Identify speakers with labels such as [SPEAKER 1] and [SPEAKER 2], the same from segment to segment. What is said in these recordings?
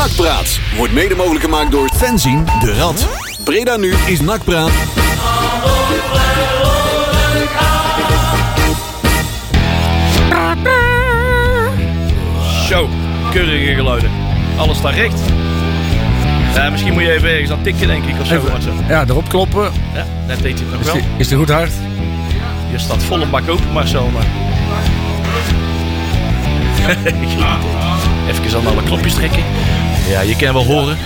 [SPEAKER 1] Nakpraat wordt mede mogelijk gemaakt door Fenzin de Rad. Breda nu is Nakpraat.
[SPEAKER 2] Zo, keurige geluiden. Alles staat recht. Ja, misschien moet je even ergens aan tikken, denk ik, of zo.
[SPEAKER 3] Even-
[SPEAKER 2] Marcel.
[SPEAKER 3] Ja, erop kloppen.
[SPEAKER 2] Ja, net deed hij het nog
[SPEAKER 3] Is
[SPEAKER 2] wel.
[SPEAKER 3] die, is die goed hard?
[SPEAKER 2] Je staat volle bak open, Marcel. Maar... even aan alle knopjes trekken. Ja, je kan wel horen.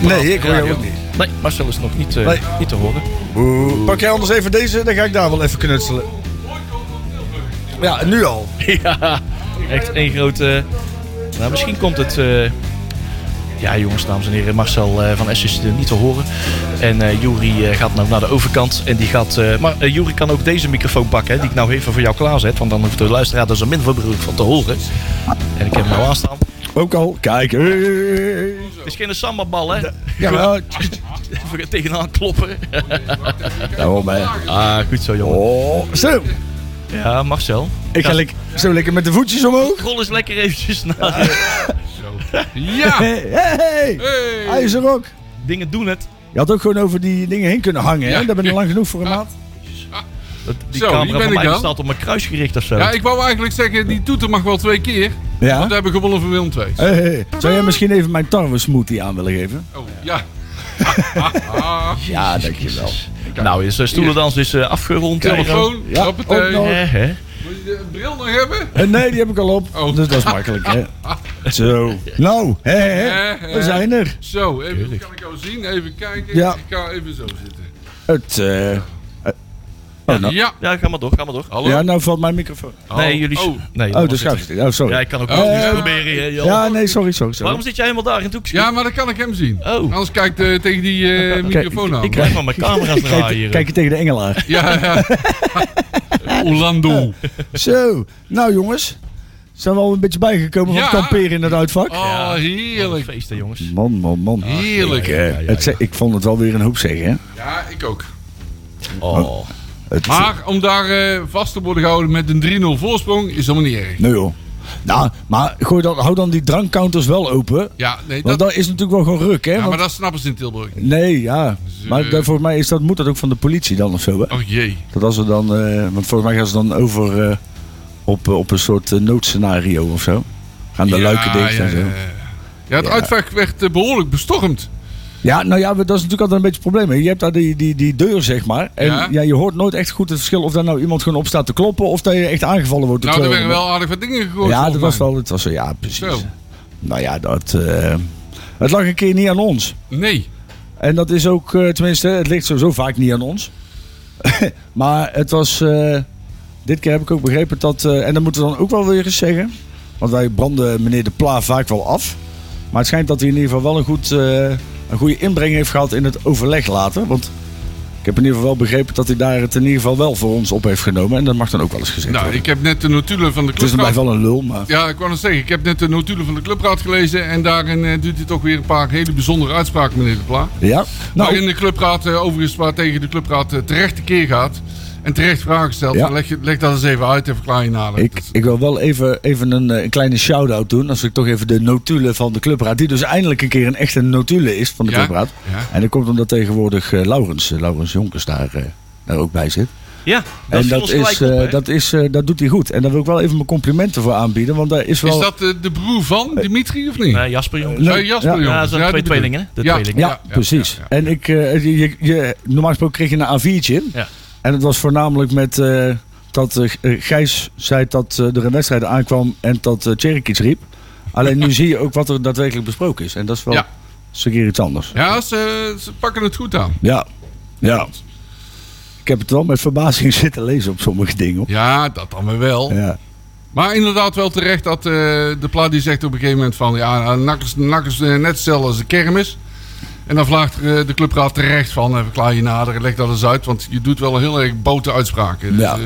[SPEAKER 3] Nee, ik hoor jou ook niet.
[SPEAKER 2] Nee, Marcel is nog niet, eh,
[SPEAKER 3] Nee.
[SPEAKER 2] niet te horen.
[SPEAKER 3] Pak jij anders even deze, dan ga ik daar wel even knutselen. Ja, nu al.
[SPEAKER 2] ja, echt één grote... Nou, misschien komt het... eh, Ja, jongens, dames en heren, Marcel eh, van S is eh, niet te horen. En Juri eh, gaat nou naar de overkant. En die gaat. maar Juri kan ook deze microfoon pakken, hè, die ik nou even voor jou klaarzet. Want dan hoeft de luisteraar er zo min mogelijk van te horen. En ik heb hem nou aanstaan.
[SPEAKER 3] Ook al. Kijk.
[SPEAKER 2] Het is geen sambabal, hè?
[SPEAKER 3] Ja, maar...
[SPEAKER 2] Even tegenaan kloppen.
[SPEAKER 3] Daarom, hè.
[SPEAKER 2] Ah, goed zo, jongen.
[SPEAKER 3] Oh, zo.
[SPEAKER 2] Ja, Marcel.
[SPEAKER 3] Ik ga lekker, zo lekker met de voetjes omhoog.
[SPEAKER 2] Rol eens lekker eventjes naar
[SPEAKER 4] Ja!
[SPEAKER 3] Hey, hey. Hij is er ook.
[SPEAKER 2] dingen doen het.
[SPEAKER 3] Je had ook gewoon over die dingen heen kunnen hangen, hè? Daar ben je lang genoeg voor een maat.
[SPEAKER 2] Dat- Die
[SPEAKER 4] Zo,
[SPEAKER 2] camera
[SPEAKER 4] ben
[SPEAKER 2] van
[SPEAKER 4] ik
[SPEAKER 2] mij
[SPEAKER 4] dan.
[SPEAKER 2] die staat op mijn kruis gericht of zo.
[SPEAKER 4] Ja, ik wou eigenlijk zeggen, die toeter mag wel twee keer.
[SPEAKER 3] Ja?
[SPEAKER 4] Want we hebben gewonnen van Willem II.
[SPEAKER 3] Hey, hey. Zou jij misschien even mijn tarwe smoothie aan willen geven?
[SPEAKER 4] Oh, ja.
[SPEAKER 3] Ja, dankjewel.
[SPEAKER 2] Nou, is de stoelendans is eh, afgerond.
[SPEAKER 4] Telefoon,
[SPEAKER 3] Ja,
[SPEAKER 4] hoppatee.
[SPEAKER 3] ook nog.
[SPEAKER 2] Hè?
[SPEAKER 4] Moet je de bril nog hebben?
[SPEAKER 3] Eh, Nee, die heb ik al op.
[SPEAKER 4] Oh.
[SPEAKER 3] Dus dat is makkelijk, hè? Zo. Nou, hè, hè. We zijn er.
[SPEAKER 4] Zo, even, kan ik jou zien? Even kijken.
[SPEAKER 3] Ja.
[SPEAKER 4] Ik ga even zo zitten.
[SPEAKER 3] Het, eh, eh, oh, nou.
[SPEAKER 4] Ja.
[SPEAKER 2] Ja, ga maar door, ga maar door.
[SPEAKER 4] Hallo?
[SPEAKER 3] Ja, nou valt mijn microfoon.
[SPEAKER 2] Nee, jullie...
[SPEAKER 4] Oh.
[SPEAKER 2] Nee,
[SPEAKER 3] Oh, schuif.
[SPEAKER 2] zitten.
[SPEAKER 3] Oh, sorry.
[SPEAKER 2] Ja, ik kan ook
[SPEAKER 4] Oh. Eh,
[SPEAKER 2] proberen. hè.
[SPEAKER 3] Ja, nee, sorry, sorry. sorry.
[SPEAKER 2] Waarom zit jij helemaal daar in het hoekje?
[SPEAKER 4] Ja, maar dan kan ik hem zien.
[SPEAKER 2] Oh.
[SPEAKER 4] Anders kijkt eh, tegen die eh, microfoon aan.
[SPEAKER 2] Ik krijg maar mijn camera draaien
[SPEAKER 3] Kijk,
[SPEAKER 2] hier.
[SPEAKER 3] kijk je tegen de engelaar.
[SPEAKER 4] Ja, ja. Orlando.
[SPEAKER 3] Zo. Nou, jongens. Zijn we al een beetje bijgekomen van het kamperen in het uitvak?
[SPEAKER 4] Oh, heerlijk.
[SPEAKER 2] Feesten, jongens.
[SPEAKER 3] Man, man, man.
[SPEAKER 4] Heerlijk.
[SPEAKER 3] Ik, het ik vond het wel weer een hoop zeggen, hè?
[SPEAKER 4] Ja, ik ook.
[SPEAKER 2] Oh.
[SPEAKER 3] Het,
[SPEAKER 4] Maar om daar eh, vast te worden gehouden met een 3-0 voorsprong is helemaal niet erg.
[SPEAKER 3] Nee, joh. Nou, maar gooi dan, hou dan die drankcounters wel open.
[SPEAKER 4] Ja, nee,
[SPEAKER 3] Want
[SPEAKER 4] dat,
[SPEAKER 3] dat is natuurlijk wel gewoon ruk, hè?
[SPEAKER 4] ja,
[SPEAKER 3] Want-
[SPEAKER 4] maar dat snappen ze in Tilburg niet.
[SPEAKER 3] Nee, ja. Maar
[SPEAKER 4] Zo.
[SPEAKER 3] daar- volgens mij is dat, moet dat ook van de politie dan of zo, hè?
[SPEAKER 4] Oh jee.
[SPEAKER 3] Dat als ze dan, eh, want volgens mij gaan ze dan over eh, op, eh, op een soort eh, noodscenario of zo. Gaan de
[SPEAKER 4] Ja,
[SPEAKER 3] luiken dicht
[SPEAKER 4] ja,
[SPEAKER 3] en zo.
[SPEAKER 4] ja, het uitvak werd eh, behoorlijk bestormd.
[SPEAKER 3] Nou ja, dat is natuurlijk altijd een beetje het probleem. Je hebt daar die, die, die deur, zeg maar. En ja.
[SPEAKER 4] Ja.
[SPEAKER 3] je hoort nooit echt goed het verschil of daar nou iemand gewoon op staat te kloppen of dat je echt aangevallen wordt.
[SPEAKER 4] Nou, er werden wel aardig wat dingen gegooid.
[SPEAKER 3] Ja, dat was wel, het was zo, ja, precies.
[SPEAKER 4] Zo.
[SPEAKER 3] Nou ja, dat, het lag een keer niet aan ons.
[SPEAKER 4] Nee.
[SPEAKER 3] En dat is ook, eh, tenminste, het ligt sowieso vaak niet aan ons. maar het was, eh, dit keer heb ik ook begrepen dat, en dat moeten we dan ook wel weer eens zeggen. Want wij branden meneer De Pla vaak wel af. Maar het schijnt dat hij in ieder geval wel een, goed, eh, een goede inbreng heeft gehad in het overleg later. Want ik heb in ieder geval wel begrepen dat hij daar het in ieder geval wel voor ons op heeft genomen. En dat mag dan ook wel eens gezegd
[SPEAKER 4] Nou,
[SPEAKER 3] worden.
[SPEAKER 4] ik heb net de notulen van de
[SPEAKER 3] Het is mij
[SPEAKER 4] clubraad...
[SPEAKER 3] wel een lul, maar...
[SPEAKER 4] Ja, ik wou nog zeggen, ik heb net de notulen van de clubraad gelezen. En daarin eh, doet hij toch weer een paar hele bijzondere uitspraken, meneer De Pla.
[SPEAKER 3] Ja, nou,
[SPEAKER 4] Waarin de clubraad eh, overigens waar tegen de clubraad terecht de keer gaat. En terecht vragen stelt.
[SPEAKER 3] Ja.
[SPEAKER 4] Dan leg, je, leg dat eens even uit en verklaar je nader.
[SPEAKER 3] Ik, ik wil wel even, even een, eh, een kleine shout-out doen. Als ik toch even de notulen van de clubraad. Die dus eindelijk een keer een echte notule is van de
[SPEAKER 4] Ja,
[SPEAKER 3] clubraad.
[SPEAKER 4] ja.
[SPEAKER 3] En dat komt omdat tegenwoordig eh, Laurens, eh, Laurens Jonkers daar, eh, daar ook bij zit.
[SPEAKER 2] Ja, dat
[SPEAKER 3] en dat, is,
[SPEAKER 2] op,
[SPEAKER 3] eh, dat, is, eh, dat doet hij goed. En daar wil ik wel even mijn complimenten voor aanbieden. Want daar is wel...
[SPEAKER 4] Is dat de broer van Dimitri of niet?
[SPEAKER 2] Nee, Jasper, jongens.
[SPEAKER 3] Nee,
[SPEAKER 4] Jasper,
[SPEAKER 3] ja.
[SPEAKER 4] jongens.
[SPEAKER 2] Ja, dat zijn
[SPEAKER 4] Ja,
[SPEAKER 2] twee tweelingen? De
[SPEAKER 4] Ja.
[SPEAKER 2] tweelingen.
[SPEAKER 3] ja,
[SPEAKER 4] ja, ja,
[SPEAKER 3] precies.
[SPEAKER 4] ja, ja.
[SPEAKER 3] En ik, je, je, normaal gesproken kreeg je een A4'tje.
[SPEAKER 2] Ja.
[SPEAKER 3] En het was voornamelijk met eh, dat eh, eh, Gijs zei dat er een wedstrijd aankwam en dat uh, Tjerk iets riep. Alleen nu zie je ook wat er daadwerkelijk besproken is. En dat is wel
[SPEAKER 4] Ja.
[SPEAKER 3] is een keer iets anders.
[SPEAKER 4] Ja, ze, ze pakken het goed aan.
[SPEAKER 3] Ja. ja. Ik heb het wel met verbazing zitten lezen op sommige dingen.
[SPEAKER 4] Ja, dat dan weer wel.
[SPEAKER 3] Ja.
[SPEAKER 4] Maar inderdaad wel terecht dat de plaat die zegt op een gegeven moment van... Ja, nakkers, nakkers eh, net hetzelfde als de kermis. En dan vraagt eh, de clubraad terecht van... Verklaar je nader, leg dat eens uit. Want je doet wel heel erg bote uitspraken. Dus,
[SPEAKER 3] Ja.
[SPEAKER 4] eh,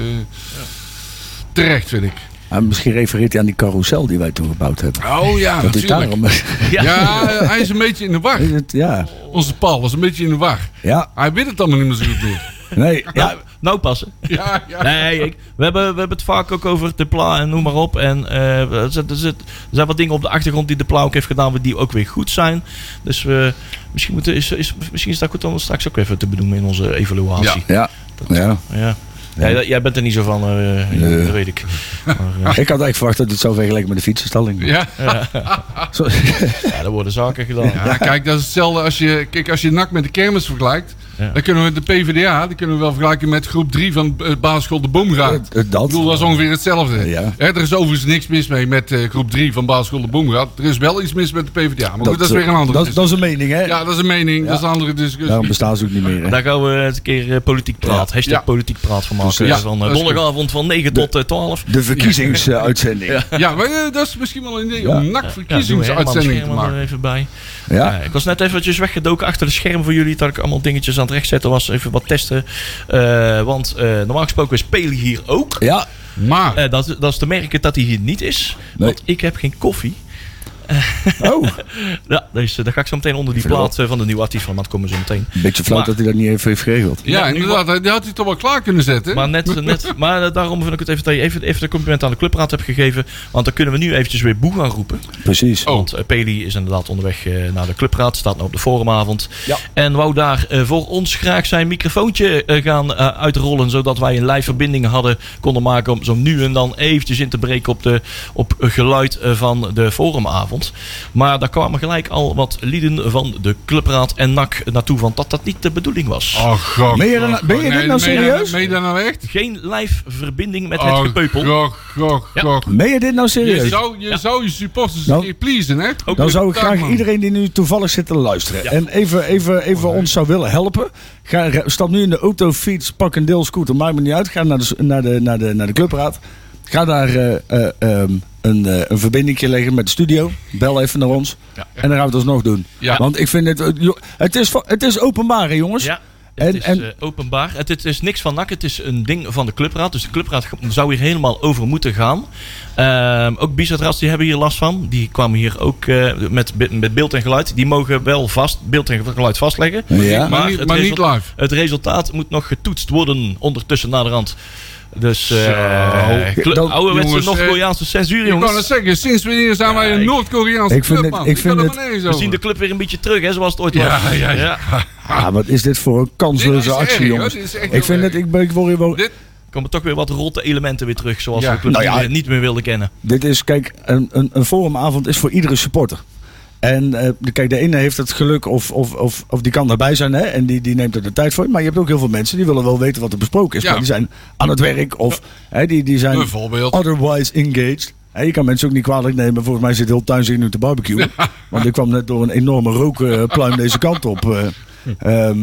[SPEAKER 4] terecht, vind ik.
[SPEAKER 3] En misschien refereert hij aan die carousel die wij toen gebouwd hebben.
[SPEAKER 4] Oh ja,
[SPEAKER 3] dat
[SPEAKER 4] natuurlijk.
[SPEAKER 3] daarom.
[SPEAKER 4] Ja, hij is een beetje in de war.
[SPEAKER 3] Is het- ja.
[SPEAKER 4] Onze Paul is een beetje in de war.
[SPEAKER 3] Ja.
[SPEAKER 4] Hij weet het allemaal niet meer zo goed meer.
[SPEAKER 3] Nee. Ja.
[SPEAKER 2] Nou passen.
[SPEAKER 4] Ja, ja.
[SPEAKER 2] Nee, ik, we, hebben, we hebben het vaak ook over de Pla en noem maar op. En eh, er, zit- er, zit- er zijn wat dingen op de achtergrond die de Pla ook heeft gedaan, die ook weer goed zijn. Dus we, misschien, moeten, is, is, misschien is dat goed om dat straks ook even te benoemen in onze evaluatie.
[SPEAKER 3] Ja. Ja.
[SPEAKER 2] Ja. Ja, jij bent er niet zo van, eh,
[SPEAKER 3] Nee.
[SPEAKER 2] dat weet ik. Maar, eh,
[SPEAKER 3] Ik had eigenlijk verwacht dat het zou vergelijken met de fietsenstalling.
[SPEAKER 4] Ja.
[SPEAKER 3] Zo-
[SPEAKER 2] ja, er worden zaken gedaan.
[SPEAKER 4] Ja, kijk, dat is hetzelfde als je, kijk, als je NAC met de kermis vergelijkt.
[SPEAKER 2] Ja.
[SPEAKER 4] Dan kunnen we de PvdA, die kunnen we wel vergelijken met groep 3 van eh, basisschool De Boomgaard.
[SPEAKER 3] Eh, eh, dat.
[SPEAKER 4] Ik bedoel, dat is ongeveer hetzelfde.
[SPEAKER 3] Ja.
[SPEAKER 4] Er is overigens niks mis mee met eh, groep 3 van basisschool De Boomgaard. Er is wel iets mis met de PvdA. Maar goed, dat is weer een andere
[SPEAKER 3] dat, dat is een mening, hè?
[SPEAKER 4] Ja, dat is een mening. Dat is een andere discussie.
[SPEAKER 3] Daarom bestaan ze ook niet meer. Hè?
[SPEAKER 2] Daar gaan we eens een keer politiek praat. Hashtag
[SPEAKER 4] Ja.
[SPEAKER 2] politiek praat van maken.
[SPEAKER 4] Ja,
[SPEAKER 2] van donderdagavond van 9 tot eh, 12.
[SPEAKER 3] De verkiezingsuitzending. Ja.
[SPEAKER 4] Ja, maar dat is misschien wel een idee
[SPEAKER 3] Ja.
[SPEAKER 4] om NAC
[SPEAKER 2] Ja,
[SPEAKER 4] verkiezingsuitzending
[SPEAKER 2] doen we
[SPEAKER 4] te maken.
[SPEAKER 2] er even bij. Ja, ik was net eventjes weggedoken achter de scherm voor jullie. Dat ik allemaal dingetjes aan het rechtzetten was. Even wat testen. Eh, want eh, normaal gesproken is Peli hier ook.
[SPEAKER 3] Ja.
[SPEAKER 4] Maar,
[SPEAKER 2] Eh, dat, dat is te merken dat hij hier niet is.
[SPEAKER 3] Nee.
[SPEAKER 2] Want ik heb geen koffie.
[SPEAKER 3] Oh,
[SPEAKER 2] Ja, dus eh, daar ga ik zo meteen onder die plaat eh, van de nieuwe artiest van. Maar dat komen we zo meteen.
[SPEAKER 3] een beetje flauw
[SPEAKER 2] Maar-
[SPEAKER 3] dat hij dat niet even heeft geregeld.
[SPEAKER 4] ja,
[SPEAKER 2] Ja, nu
[SPEAKER 4] inderdaad, die had hij toch wel klaar kunnen zetten.
[SPEAKER 2] Maar, net, net, maar eh, daarom vind ik het even dat je even, even de compliment aan de clubraad hebt gegeven. Want dan kunnen we nu eventjes weer boe gaan roepen.
[SPEAKER 3] Precies.
[SPEAKER 4] Oh.
[SPEAKER 2] Want eh, Peli is inderdaad onderweg eh, naar de clubraad. Staat nou op de forumavond.
[SPEAKER 3] Ja.
[SPEAKER 2] En wou daar eh, voor ons graag zijn microfoontje eh, gaan eh, uitrollen. Zodat wij een live verbinding hadden konden maken. Om zo nu en dan eventjes in te breken op, de, op geluid eh, van de forumavond. Maar daar kwamen gelijk al wat lieden van de clubraad en NAC naartoe. Want dat dat niet de bedoeling was.
[SPEAKER 4] Oh, god.
[SPEAKER 3] Ben je
[SPEAKER 4] god,
[SPEAKER 3] nou- ben je dit nou
[SPEAKER 4] je-
[SPEAKER 3] serieus?
[SPEAKER 4] Meen je dat nou echt?
[SPEAKER 2] Geen live verbinding met het
[SPEAKER 4] Oh,
[SPEAKER 2] gepeupel.
[SPEAKER 4] god, god,
[SPEAKER 2] Ja.
[SPEAKER 4] god.
[SPEAKER 3] Meen je dit nou
[SPEAKER 4] Je
[SPEAKER 3] serieus?
[SPEAKER 4] zou je, zou je supporters
[SPEAKER 3] Nou,
[SPEAKER 4] pleasen, hè?
[SPEAKER 2] Ook
[SPEAKER 3] Dan zou ik graag
[SPEAKER 4] man.
[SPEAKER 3] iedereen die nu toevallig zit te luisteren.
[SPEAKER 2] Ja.
[SPEAKER 3] En even, even, even ons zou willen helpen. Ga, stap nu in de auto, fiets, pak een deel scooter. Maakt me niet uit. Ga naar de, naar de, naar de, naar de clubraad. Ga daar ehm, een, eh, een verbindingje leggen met de studio. Bel even naar ons.
[SPEAKER 2] Ja.
[SPEAKER 3] En dan gaan we het alsnog doen.
[SPEAKER 4] Ja.
[SPEAKER 3] Want ik vind het... eh, Het is, het is openbaar, hè, jongens.
[SPEAKER 2] Ja. Het
[SPEAKER 3] En-
[SPEAKER 2] is
[SPEAKER 3] en-
[SPEAKER 2] eh, openbaar. Het, het is niks van NAC. Het is een ding van de clubraad. Dus de clubraad zou hier helemaal over moeten gaan. Ehm, ook Bizarras die hebben hier last van. Die kwamen hier ook eh, met, met beeld en geluid. Die mogen wel vast beeld en geluid vastleggen.
[SPEAKER 3] Ja.
[SPEAKER 4] Maar, niet, maar niet live.
[SPEAKER 2] Het resultaat moet nog getoetst worden ondertussen naderhand. Dus
[SPEAKER 4] Zo.
[SPEAKER 2] Eh kle-
[SPEAKER 3] Dan-
[SPEAKER 2] ouderwetse
[SPEAKER 4] jongens,
[SPEAKER 2] Noord-Koreaanse censuur,
[SPEAKER 4] Ik wou net
[SPEAKER 2] jongens.
[SPEAKER 4] zeggen, sinds wanneer zijn wij een
[SPEAKER 2] ik-
[SPEAKER 4] Noord-Koreaanse
[SPEAKER 3] Ik vind
[SPEAKER 4] club,
[SPEAKER 3] het-
[SPEAKER 4] man?
[SPEAKER 3] ik vind
[SPEAKER 4] kan er
[SPEAKER 3] het-
[SPEAKER 2] We zien de club weer een beetje terug, hè, zoals het ooit was.
[SPEAKER 4] Ja, ja, ja.
[SPEAKER 3] Ah, wat is dit voor een kansloze actie, jongens. Ik vind het... Ik, ben, ik word hier wel...
[SPEAKER 4] Dit,
[SPEAKER 2] Er komen toch weer wat rotte elementen weer terug, zoals
[SPEAKER 4] Ja.
[SPEAKER 2] we club
[SPEAKER 3] Nou ja.
[SPEAKER 2] niet meer wilden kennen.
[SPEAKER 3] Dit is, kijk, een, een, een forumavond is voor iedere supporter. En de- kijk, de ene heeft het geluk of, of, of, of die kan daarbij zijn hè, en die, die neemt er de tijd voor. Maar je hebt ook heel veel mensen die willen wel weten wat er besproken is.
[SPEAKER 4] Ja.
[SPEAKER 3] Maar die zijn aan het werk of hè, die, die zijn otherwise engaged. Je kan mensen ook niet kwalijk nemen. Volgens mij zit heel tuin zich nu te barbecue. Want ik kwam net door een enorme rookpluim deze kant op. eh. Ehm,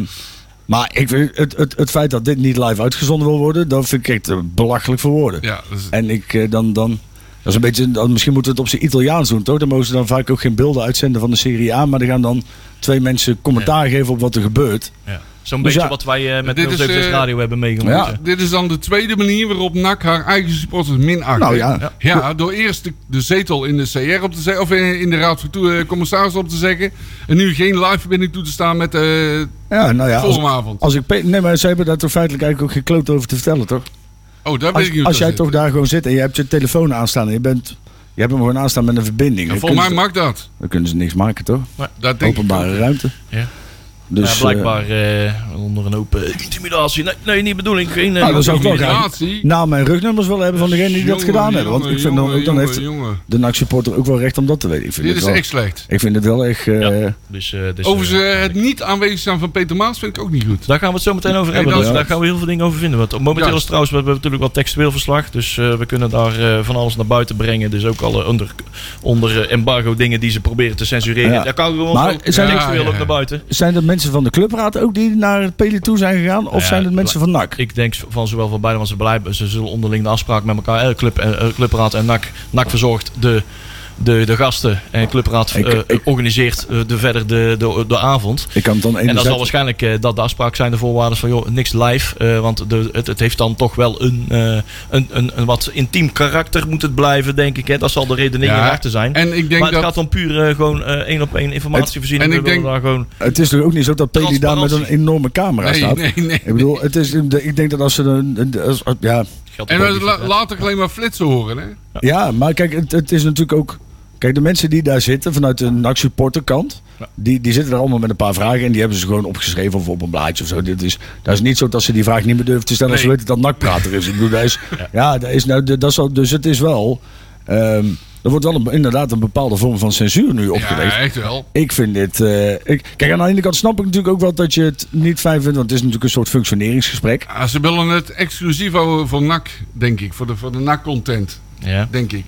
[SPEAKER 3] maar ik het, het, het feit dat dit niet live uitgezonden wil worden, dat vind ik echt eh, belachelijk voor woorden.
[SPEAKER 4] Ja, is-
[SPEAKER 3] En ik dan, dan. Dat is een beetje, dan, misschien moeten we het op zijn Italiaans doen, toch? Dan mogen ze dan vaak ook geen beelden uitzenden van de Serie A. Maar dan gaan dan twee mensen commentaar geven op wat er gebeurt.
[SPEAKER 2] Ja. Zo'n
[SPEAKER 3] Dus
[SPEAKER 2] beetje
[SPEAKER 3] ja,
[SPEAKER 2] wat wij eh, met
[SPEAKER 4] Dit is,
[SPEAKER 2] 076
[SPEAKER 4] eh,
[SPEAKER 2] Radio hebben meegemaakt.
[SPEAKER 3] Ja.
[SPEAKER 4] dit is dan de tweede manier waarop NAC haar eigen supporters minacht.
[SPEAKER 3] Nou ja.
[SPEAKER 2] Ja.
[SPEAKER 4] Ja, door eerst de, de zetel in de CR op te zeggen, of in, in de Raad van eh, Commissaris op te zeggen. En nu geen live verbinding toe te staan met eh, de
[SPEAKER 3] Ja, nou ja. Als,
[SPEAKER 4] forumavond.
[SPEAKER 3] als ik, nee, maar ze hebben daar toch feitelijk eigenlijk ook geen kloot over te vertellen, toch?
[SPEAKER 4] Oh, daar weet
[SPEAKER 3] Als,
[SPEAKER 4] ik niet hoe
[SPEAKER 3] als
[SPEAKER 4] dat
[SPEAKER 3] jij toch daar gewoon zit en je hebt je telefoon aanstaan en je bent. Je hebt hem gewoon aanstaan met een verbinding.
[SPEAKER 4] Ja, volgens mij mag dat.
[SPEAKER 3] dan kunnen ze niks maken, toch?
[SPEAKER 4] Dat denk
[SPEAKER 3] Openbare
[SPEAKER 4] ik
[SPEAKER 3] ruimte.
[SPEAKER 2] Ja.
[SPEAKER 3] Dus,
[SPEAKER 2] ja, blijkbaar eh, onder een hoop eh, intimidatie. Nee, nee, niet bedoeling. Geen, eh,
[SPEAKER 3] Nou, dan zou ik wel graag naam en rugnummers willen hebben van degene die dat
[SPEAKER 4] Jongen,
[SPEAKER 3] gedaan hebben. Want
[SPEAKER 4] jongen,
[SPEAKER 3] ik vind dan, dan heeft de NAC-supporter ook wel recht om dat te weten. Ik vind
[SPEAKER 4] Dit
[SPEAKER 3] het
[SPEAKER 4] is
[SPEAKER 3] wel,
[SPEAKER 4] echt slecht.
[SPEAKER 3] Ik vind het wel echt... eh,
[SPEAKER 2] Ja. Dus, eh, dus,
[SPEAKER 4] Overigens,
[SPEAKER 2] eh,
[SPEAKER 4] eh, het niet aanwezig zijn van Peter Maas vind ik ook niet goed.
[SPEAKER 2] Daar gaan we het zo meteen over hebben. Dus daar gaan we heel veel dingen over vinden. Want momenteel
[SPEAKER 4] Juist.
[SPEAKER 2] is trouwens, we hebben natuurlijk wat textueel verslag. Dus eh, we kunnen daar eh, van alles naar buiten brengen. Dus ook alle onder, onder eh, embargo dingen die ze proberen te censureren.
[SPEAKER 3] Ja.
[SPEAKER 2] Daar kan gewoon
[SPEAKER 3] Maar
[SPEAKER 2] ook
[SPEAKER 3] zijn-
[SPEAKER 2] textueel ook naar buiten.
[SPEAKER 3] Zijn het mensen van de clubraad ook die naar het Peli toe zijn gegaan? Of
[SPEAKER 2] Ja,
[SPEAKER 3] zijn het mensen van NAC?
[SPEAKER 2] Ik denk van zowel van beide, want ze, beleid, ze zullen onderling de afspraak met elkaar, eh, club, eh, clubraad en NAC. NAC verzorgt de, de, de gasten en clubraad
[SPEAKER 3] Ik-
[SPEAKER 2] eh,
[SPEAKER 3] ik-
[SPEAKER 2] organiseert eh, de, verder de, de, de avond.
[SPEAKER 3] Ik kan het dan
[SPEAKER 2] En dat zal waarschijnlijk eh, dat de afspraak zijn, de voorwaarden van joh, niks live. eh, want de, het, het heeft dan toch wel een, eh, een, een, een wat intiem karakter moet het blijven, denk ik. Hè? Dat zal de redenering
[SPEAKER 4] Ja,
[SPEAKER 2] erachter zijn.
[SPEAKER 4] En ik denk
[SPEAKER 2] maar het
[SPEAKER 4] dat...
[SPEAKER 2] gaat dan puur eh, gewoon eh, één op één informatievoorziening.
[SPEAKER 4] en ik denk-
[SPEAKER 2] daar gewoon,
[SPEAKER 3] Het is toch ook niet zo dat Peli daar met een enorme camera
[SPEAKER 4] Nee,
[SPEAKER 3] staat?
[SPEAKER 4] nee, nee.
[SPEAKER 3] Ik bedoel, het is, ik denk dat als ze een... een- als- ja,
[SPEAKER 4] En we
[SPEAKER 2] niet
[SPEAKER 4] la-
[SPEAKER 2] voor-
[SPEAKER 4] laat ook alleen maar flitsen horen, hè?
[SPEAKER 3] ja, maar kijk, het, het is natuurlijk ook... Kijk, de mensen die daar zitten vanuit de NAC supporterkant,
[SPEAKER 2] Ja.
[SPEAKER 3] die, die zitten daar allemaal met een paar vragen en die hebben ze gewoon opgeschreven of op een blaadje of zo. Dit is, dat is niet zo dat ze die vraag niet meer durven te stellen als ze weten dat NAC-prater is. Ik bedoel, dat is, ja, dat is nou, dat is dus het is wel, ehm, er wordt wel een, inderdaad een bepaalde vorm van censuur nu opgelegd.
[SPEAKER 4] Ja, echt wel.
[SPEAKER 3] Ik vind dit. eh, ik, kijk, aan de ene kant snap ik natuurlijk ook wel dat je het niet fijn vindt, want het is natuurlijk een soort functioneringsgesprek.
[SPEAKER 4] Ja, ze willen het exclusief houden voor NAC, denk ik. Voor de, voor de NAC-content,
[SPEAKER 2] Ja.
[SPEAKER 4] denk ik.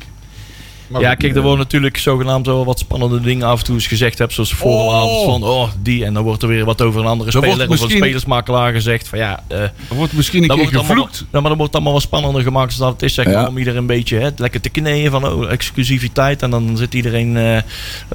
[SPEAKER 4] Maar
[SPEAKER 2] Ja, kijk, er worden natuurlijk zogenaamd wel wat spannende dingen af en toe eens gezegd hebt. Zoals vooravond
[SPEAKER 4] Oh.
[SPEAKER 2] van, oh, die. En dan wordt er weer wat over een andere
[SPEAKER 4] Dan wordt
[SPEAKER 2] speler of een
[SPEAKER 4] misschien-
[SPEAKER 2] spelersmakelaar gezegd. Van ja, eh,
[SPEAKER 4] Er wordt misschien een
[SPEAKER 2] dan
[SPEAKER 4] keer
[SPEAKER 2] wordt het allemaal,
[SPEAKER 4] gevloekt.
[SPEAKER 2] ja, maar dan wordt het allemaal wat spannender gemaakt dan dat het is. Zeg maar,
[SPEAKER 3] Ja.
[SPEAKER 2] Om iedereen een beetje hè, lekker te kneeën van oh, exclusiviteit. En dan zit iedereen eh,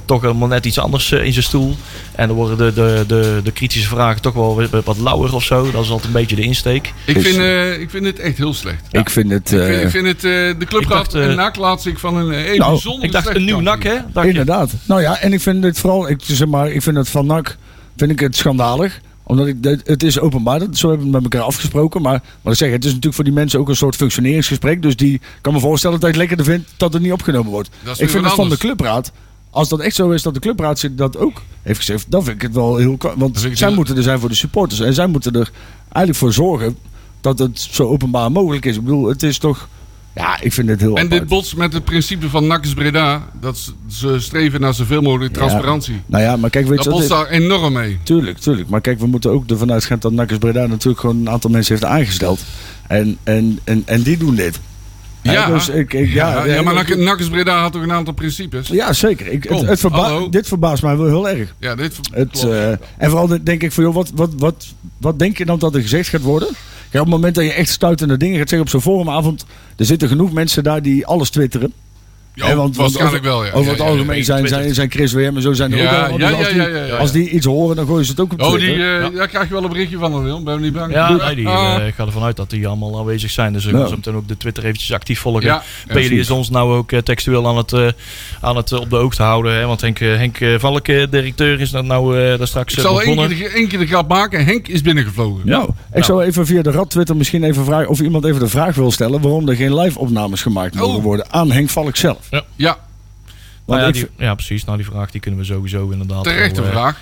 [SPEAKER 2] toch helemaal net iets anders eh, in zijn stoel. En dan worden de, de, de, de kritische vragen toch wel wat, wat lauwer of zo. Dat is altijd een beetje de insteek.
[SPEAKER 4] Ik vind, eh, ik vind het echt heel slecht.
[SPEAKER 3] Ik vind het.
[SPEAKER 4] Ik vind,
[SPEAKER 3] eh,
[SPEAKER 4] ik vind het, eh, de
[SPEAKER 2] Ik
[SPEAKER 4] clubraad
[SPEAKER 2] dacht, eh,
[SPEAKER 4] en zich van een eh,
[SPEAKER 3] Nou,
[SPEAKER 2] Ik dacht een nieuw
[SPEAKER 4] zien.
[SPEAKER 2] hè? Dacht je?
[SPEAKER 3] inderdaad. Nou ja, en ik vind het vooral. Ik, zeg maar, ik vind het van NAC. Vind ik het schandalig. Omdat ik, het- het is openbaar, dat- zo hebben we het met elkaar afgesproken. Maar wat ik zeg, het is natuurlijk voor die mensen ook een soort functioneringsgesprek. Dus die kan me voorstellen dat ik lekkerder vind dat het niet opgenomen wordt.
[SPEAKER 4] Dat is
[SPEAKER 3] Ik vind het van de clubraad. Als dat echt zo is dat de clubraad zich dat ook heeft gezegd, dan vind ik het wel heel. Want zij moeten er zijn voor de supporters. En zij moeten er eigenlijk voor zorgen dat het zo openbaar mogelijk is. Ik bedoel, het is toch. Ja, ik vind het heel.
[SPEAKER 4] En
[SPEAKER 3] apart.
[SPEAKER 4] dit botst met het principe van NAC is Breda. Dat ze, streven naar zoveel mogelijk
[SPEAKER 3] Ja.
[SPEAKER 4] transparantie.
[SPEAKER 3] Nou ja, maar kijk, weet
[SPEAKER 4] Dat
[SPEAKER 3] je wat
[SPEAKER 4] botst daar enorm mee.
[SPEAKER 3] Tuurlijk, tuurlijk. Maar kijk, we moeten ook ervan uitgaan dat Nakkers Breda natuurlijk gewoon een aantal mensen heeft aangesteld. En, en, en, en die doen dit.
[SPEAKER 4] Ja,
[SPEAKER 3] dus ik, ik,
[SPEAKER 4] ja,
[SPEAKER 3] ja,
[SPEAKER 4] ja, maar is Breda had toch een aantal principes?
[SPEAKER 3] ja, zeker. Ik, het,
[SPEAKER 4] Kom,
[SPEAKER 3] het verba- dit verbaast mij wel heel erg.
[SPEAKER 4] Ja, dit
[SPEAKER 3] Het, eh, en vooral de- denk ik van, joh, wat, wat, wat, wat denk je dan dat er gezegd gaat worden? Op het moment dat je echt stuitende dingen gaat zeggen op zo'n forumavond, er zitten genoeg mensen daar die alles twitteren.
[SPEAKER 4] Ja,
[SPEAKER 3] want, want
[SPEAKER 4] waarschijnlijk
[SPEAKER 3] over,
[SPEAKER 4] wel, ja.
[SPEAKER 3] Over
[SPEAKER 4] Ja,
[SPEAKER 3] het algemeen
[SPEAKER 4] ja.
[SPEAKER 3] zijn, zijn, zijn Chris WM en zo zijn er
[SPEAKER 4] Ja,
[SPEAKER 3] ook allemaal.
[SPEAKER 4] ja,
[SPEAKER 3] als,
[SPEAKER 4] ja,
[SPEAKER 3] die,
[SPEAKER 4] ja, ja, ja.
[SPEAKER 3] als die iets horen, dan gooien ze het ook op
[SPEAKER 4] Oh,
[SPEAKER 3] Twitter.
[SPEAKER 4] die, eh,
[SPEAKER 2] Ja.
[SPEAKER 4] daar krijg je wel een berichtje van, Wil. Ben je niet bang?
[SPEAKER 2] Ja, nee, die,
[SPEAKER 4] Ah.
[SPEAKER 2] eh, ik ga ervan uit dat die allemaal aanwezig zijn. Dus we
[SPEAKER 3] Ja.
[SPEAKER 2] gaan zo meteen ook de Twitter eventjes actief volgen.
[SPEAKER 4] Ja,
[SPEAKER 2] Peli is ons nou ook eh, textueel aan het, eh, aan het op de hoogte houden. Hè? Want Henk, Henk Valk, eh, directeur, is dat nou eh, daar straks
[SPEAKER 4] Ik zal één keer, één keer de grap maken. Henk is binnengevlogen.
[SPEAKER 3] Nou, ik zou even via de Rad Twitter misschien even vragen of iemand even de vraag wil stellen waarom er geen live opnames gemaakt mogen
[SPEAKER 4] Oh.
[SPEAKER 3] worden aan Henk Valk zelf.
[SPEAKER 4] Ja,
[SPEAKER 2] Nou
[SPEAKER 3] Want
[SPEAKER 2] ja, die, ja, precies. Nou, die vraag die kunnen we sowieso inderdaad.
[SPEAKER 4] terechte
[SPEAKER 2] wel, eh,
[SPEAKER 4] vraag.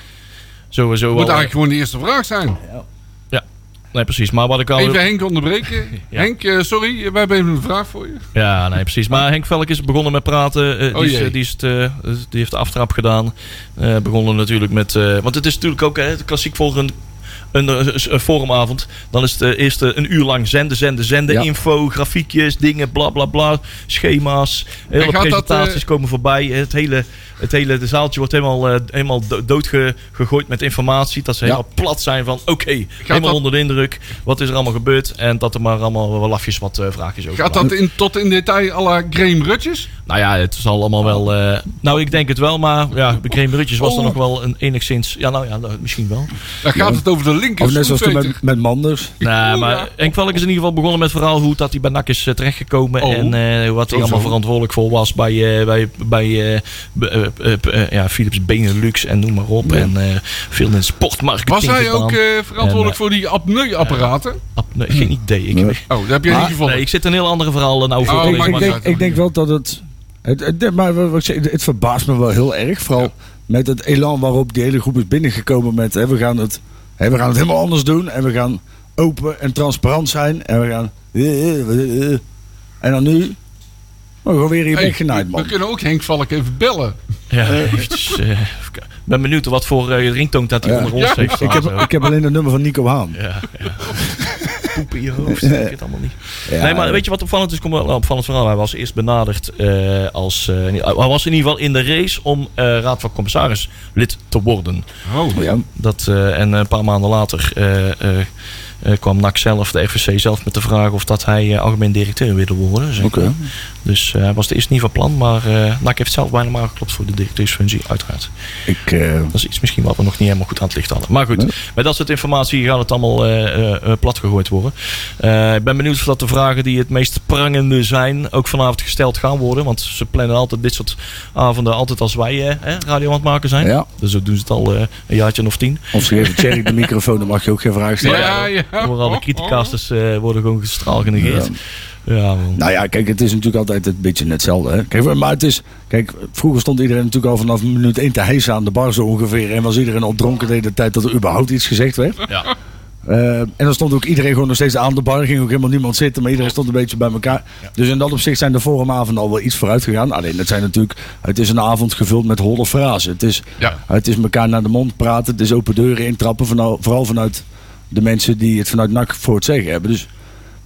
[SPEAKER 2] Sowieso
[SPEAKER 4] Moet
[SPEAKER 2] wel, eh,
[SPEAKER 4] eigenlijk gewoon de eerste vraag zijn.
[SPEAKER 2] Nee, precies. Maar wat ik al.
[SPEAKER 4] Even Henk onderbreken.
[SPEAKER 2] Ja.
[SPEAKER 4] Henk, eh, sorry, wij hebben even een vraag voor je.
[SPEAKER 2] Ja, nee, precies. Maar Henk Velk is begonnen met praten. eh,
[SPEAKER 4] Oh
[SPEAKER 2] die, is,
[SPEAKER 4] jee.
[SPEAKER 2] die, is het, eh, die heeft de aftrap gedaan. Eh begonnen natuurlijk met... eh, want het is natuurlijk ook hè, klassiek een, een, eh, een forumavond. Dan is het eh, eerst eh, een uur lang zenden, zenden, zenden.
[SPEAKER 3] Ja.
[SPEAKER 2] Info, grafiekjes, dingen, bla bla bla. Schema's. Hele
[SPEAKER 4] dat,
[SPEAKER 2] presentaties komen voorbij. Het hele, het hele de zaaltje wordt helemaal, eh, helemaal do- doodgegooid met informatie. Dat ze
[SPEAKER 3] Ja.
[SPEAKER 2] helemaal plat zijn van... Oké, helemaal
[SPEAKER 4] dat-
[SPEAKER 2] onder de indruk. Wat is er allemaal gebeurd? En dat er maar allemaal wel lafjes wat eh, vraagjes over
[SPEAKER 4] Gaat dat in, tot in detail la Graham Rutjes?
[SPEAKER 2] Nou ja, het zal allemaal wel. eh, nou, ik denk het wel, maar ja, Graham Rutjes was er
[SPEAKER 4] Oh.
[SPEAKER 2] nog wel een enigszins. Ja, nou ja, nou, misschien wel.
[SPEAKER 4] Dan gaat het over de
[SPEAKER 3] Of net zoals toen met, met Manders.
[SPEAKER 2] Nou,
[SPEAKER 4] Oh,
[SPEAKER 2] maar. Henk is in ieder geval begonnen met het verhaal hoe dat hij bij NAC is eh, terechtgekomen.
[SPEAKER 4] Oh.
[SPEAKER 2] En eh, wat hij allemaal verantwoordelijk voor was bij, eh, bij, bij eh, b- eh, eh, eh, ja, Philips Benelux en noem maar op. En eh, veel in sportmarketing
[SPEAKER 4] Was hij
[SPEAKER 2] gedaan.
[SPEAKER 4] ook eh, verantwoordelijk
[SPEAKER 2] En, eh,
[SPEAKER 4] voor die apneu-apparaten?
[SPEAKER 2] Geen idee. Ik,
[SPEAKER 3] Nee.
[SPEAKER 4] Oh, dat heb jij
[SPEAKER 3] Ah,
[SPEAKER 4] niet gevonden.
[SPEAKER 2] nee, ik zit een heel andere verhaal nou voor
[SPEAKER 4] Oh,
[SPEAKER 3] ik, ik, denk, ik denk wel dat het. Het, het, maar wat ik zeg, het verbaast me wel heel erg. Vooral met het elan waarop die hele groep is binnengekomen met. Hè, we, gaan het, we gaan het helemaal anders doen. En we gaan open en transparant zijn. En we gaan. eh, eh, eh. En dan nu. We gewoon weer hier
[SPEAKER 4] Hey,
[SPEAKER 3] weggenaaid,
[SPEAKER 4] we
[SPEAKER 3] man.
[SPEAKER 4] kunnen ook Henk Valk even bellen.
[SPEAKER 2] Ja, eventjes, eh. Ik ben benieuwd wat voor eh, ringtoon dat hij
[SPEAKER 3] Ja.
[SPEAKER 2] onder ons
[SPEAKER 4] Ja.
[SPEAKER 2] heeft
[SPEAKER 3] Ik heb, ik heb alleen het nummer van Nico Haan.
[SPEAKER 2] Ja, ja. Poep in je hoofd, ik weet het allemaal niet.
[SPEAKER 3] Ja,
[SPEAKER 2] nee, maar weet je wat opvallend is? Komt wel een opvallend verhaal. Hij was eerst benaderd eh, als... eh, hij was in ieder geval in de race om eh, Raad van Commissaris lid te worden.
[SPEAKER 4] Oh,
[SPEAKER 3] Ja,
[SPEAKER 2] Dat, eh, en een paar maanden later eh, eh, eh, kwam NAC zelf, de FVC zelf, met de vraag of dat hij eh, algemeen directeur wilde worden. Dus ik,
[SPEAKER 3] Oké.
[SPEAKER 2] eh, Dus eh, hij was de eerste niet van plan. Maar uh, NAC heeft zelf bijna maar geklopt voor de directeursfunctie, uiteraard.
[SPEAKER 3] Ik, uh...
[SPEAKER 2] Dat is iets misschien wat we nog niet helemaal goed aan het licht hadden. Maar goed, nee. met dat soort informatie gaat het allemaal plat gegooid worden. ik ben benieuwd of dat de vragen die het meest prangende zijn ook vanavond gesteld gaan worden. Want ze plannen altijd dit soort avonden altijd als wij radio aan het maken zijn.
[SPEAKER 3] Ja.
[SPEAKER 2] Dus zo doen ze het al een jaartje of tien.
[SPEAKER 3] Of ze geven Thierry de microfoon, dan mag je ook geen vraag stellen.
[SPEAKER 4] Ja, ja.
[SPEAKER 2] Vooral de criticasters worden gewoon gestraal genegeerd. Ja. Ja,
[SPEAKER 3] nou ja, kijk, het is natuurlijk altijd een beetje hetzelfde. Hè? Kijk, maar het is, kijk, vroeger stond iedereen natuurlijk al vanaf minuut 1 te hijsen aan de bar zo ongeveer. En was iedereen op dronken de hele tijd dat er überhaupt iets gezegd werd.
[SPEAKER 2] Ja.
[SPEAKER 3] Uh, en dan stond ook iedereen gewoon nog steeds aan de bar. Er ging ook helemaal niemand zitten, maar iedereen stond een beetje bij elkaar. Ja. Dus in dat opzicht zijn de forumavonden al wel iets vooruit gegaan. Alleen het zijn natuurlijk, het is een avond gevuld met holle frazen. Het is,
[SPEAKER 4] ja.
[SPEAKER 3] het is elkaar naar de mond praten. Het is open deuren intrappen. Vooral vanuit de mensen die het vanuit NAC voor het zeggen hebben. Dus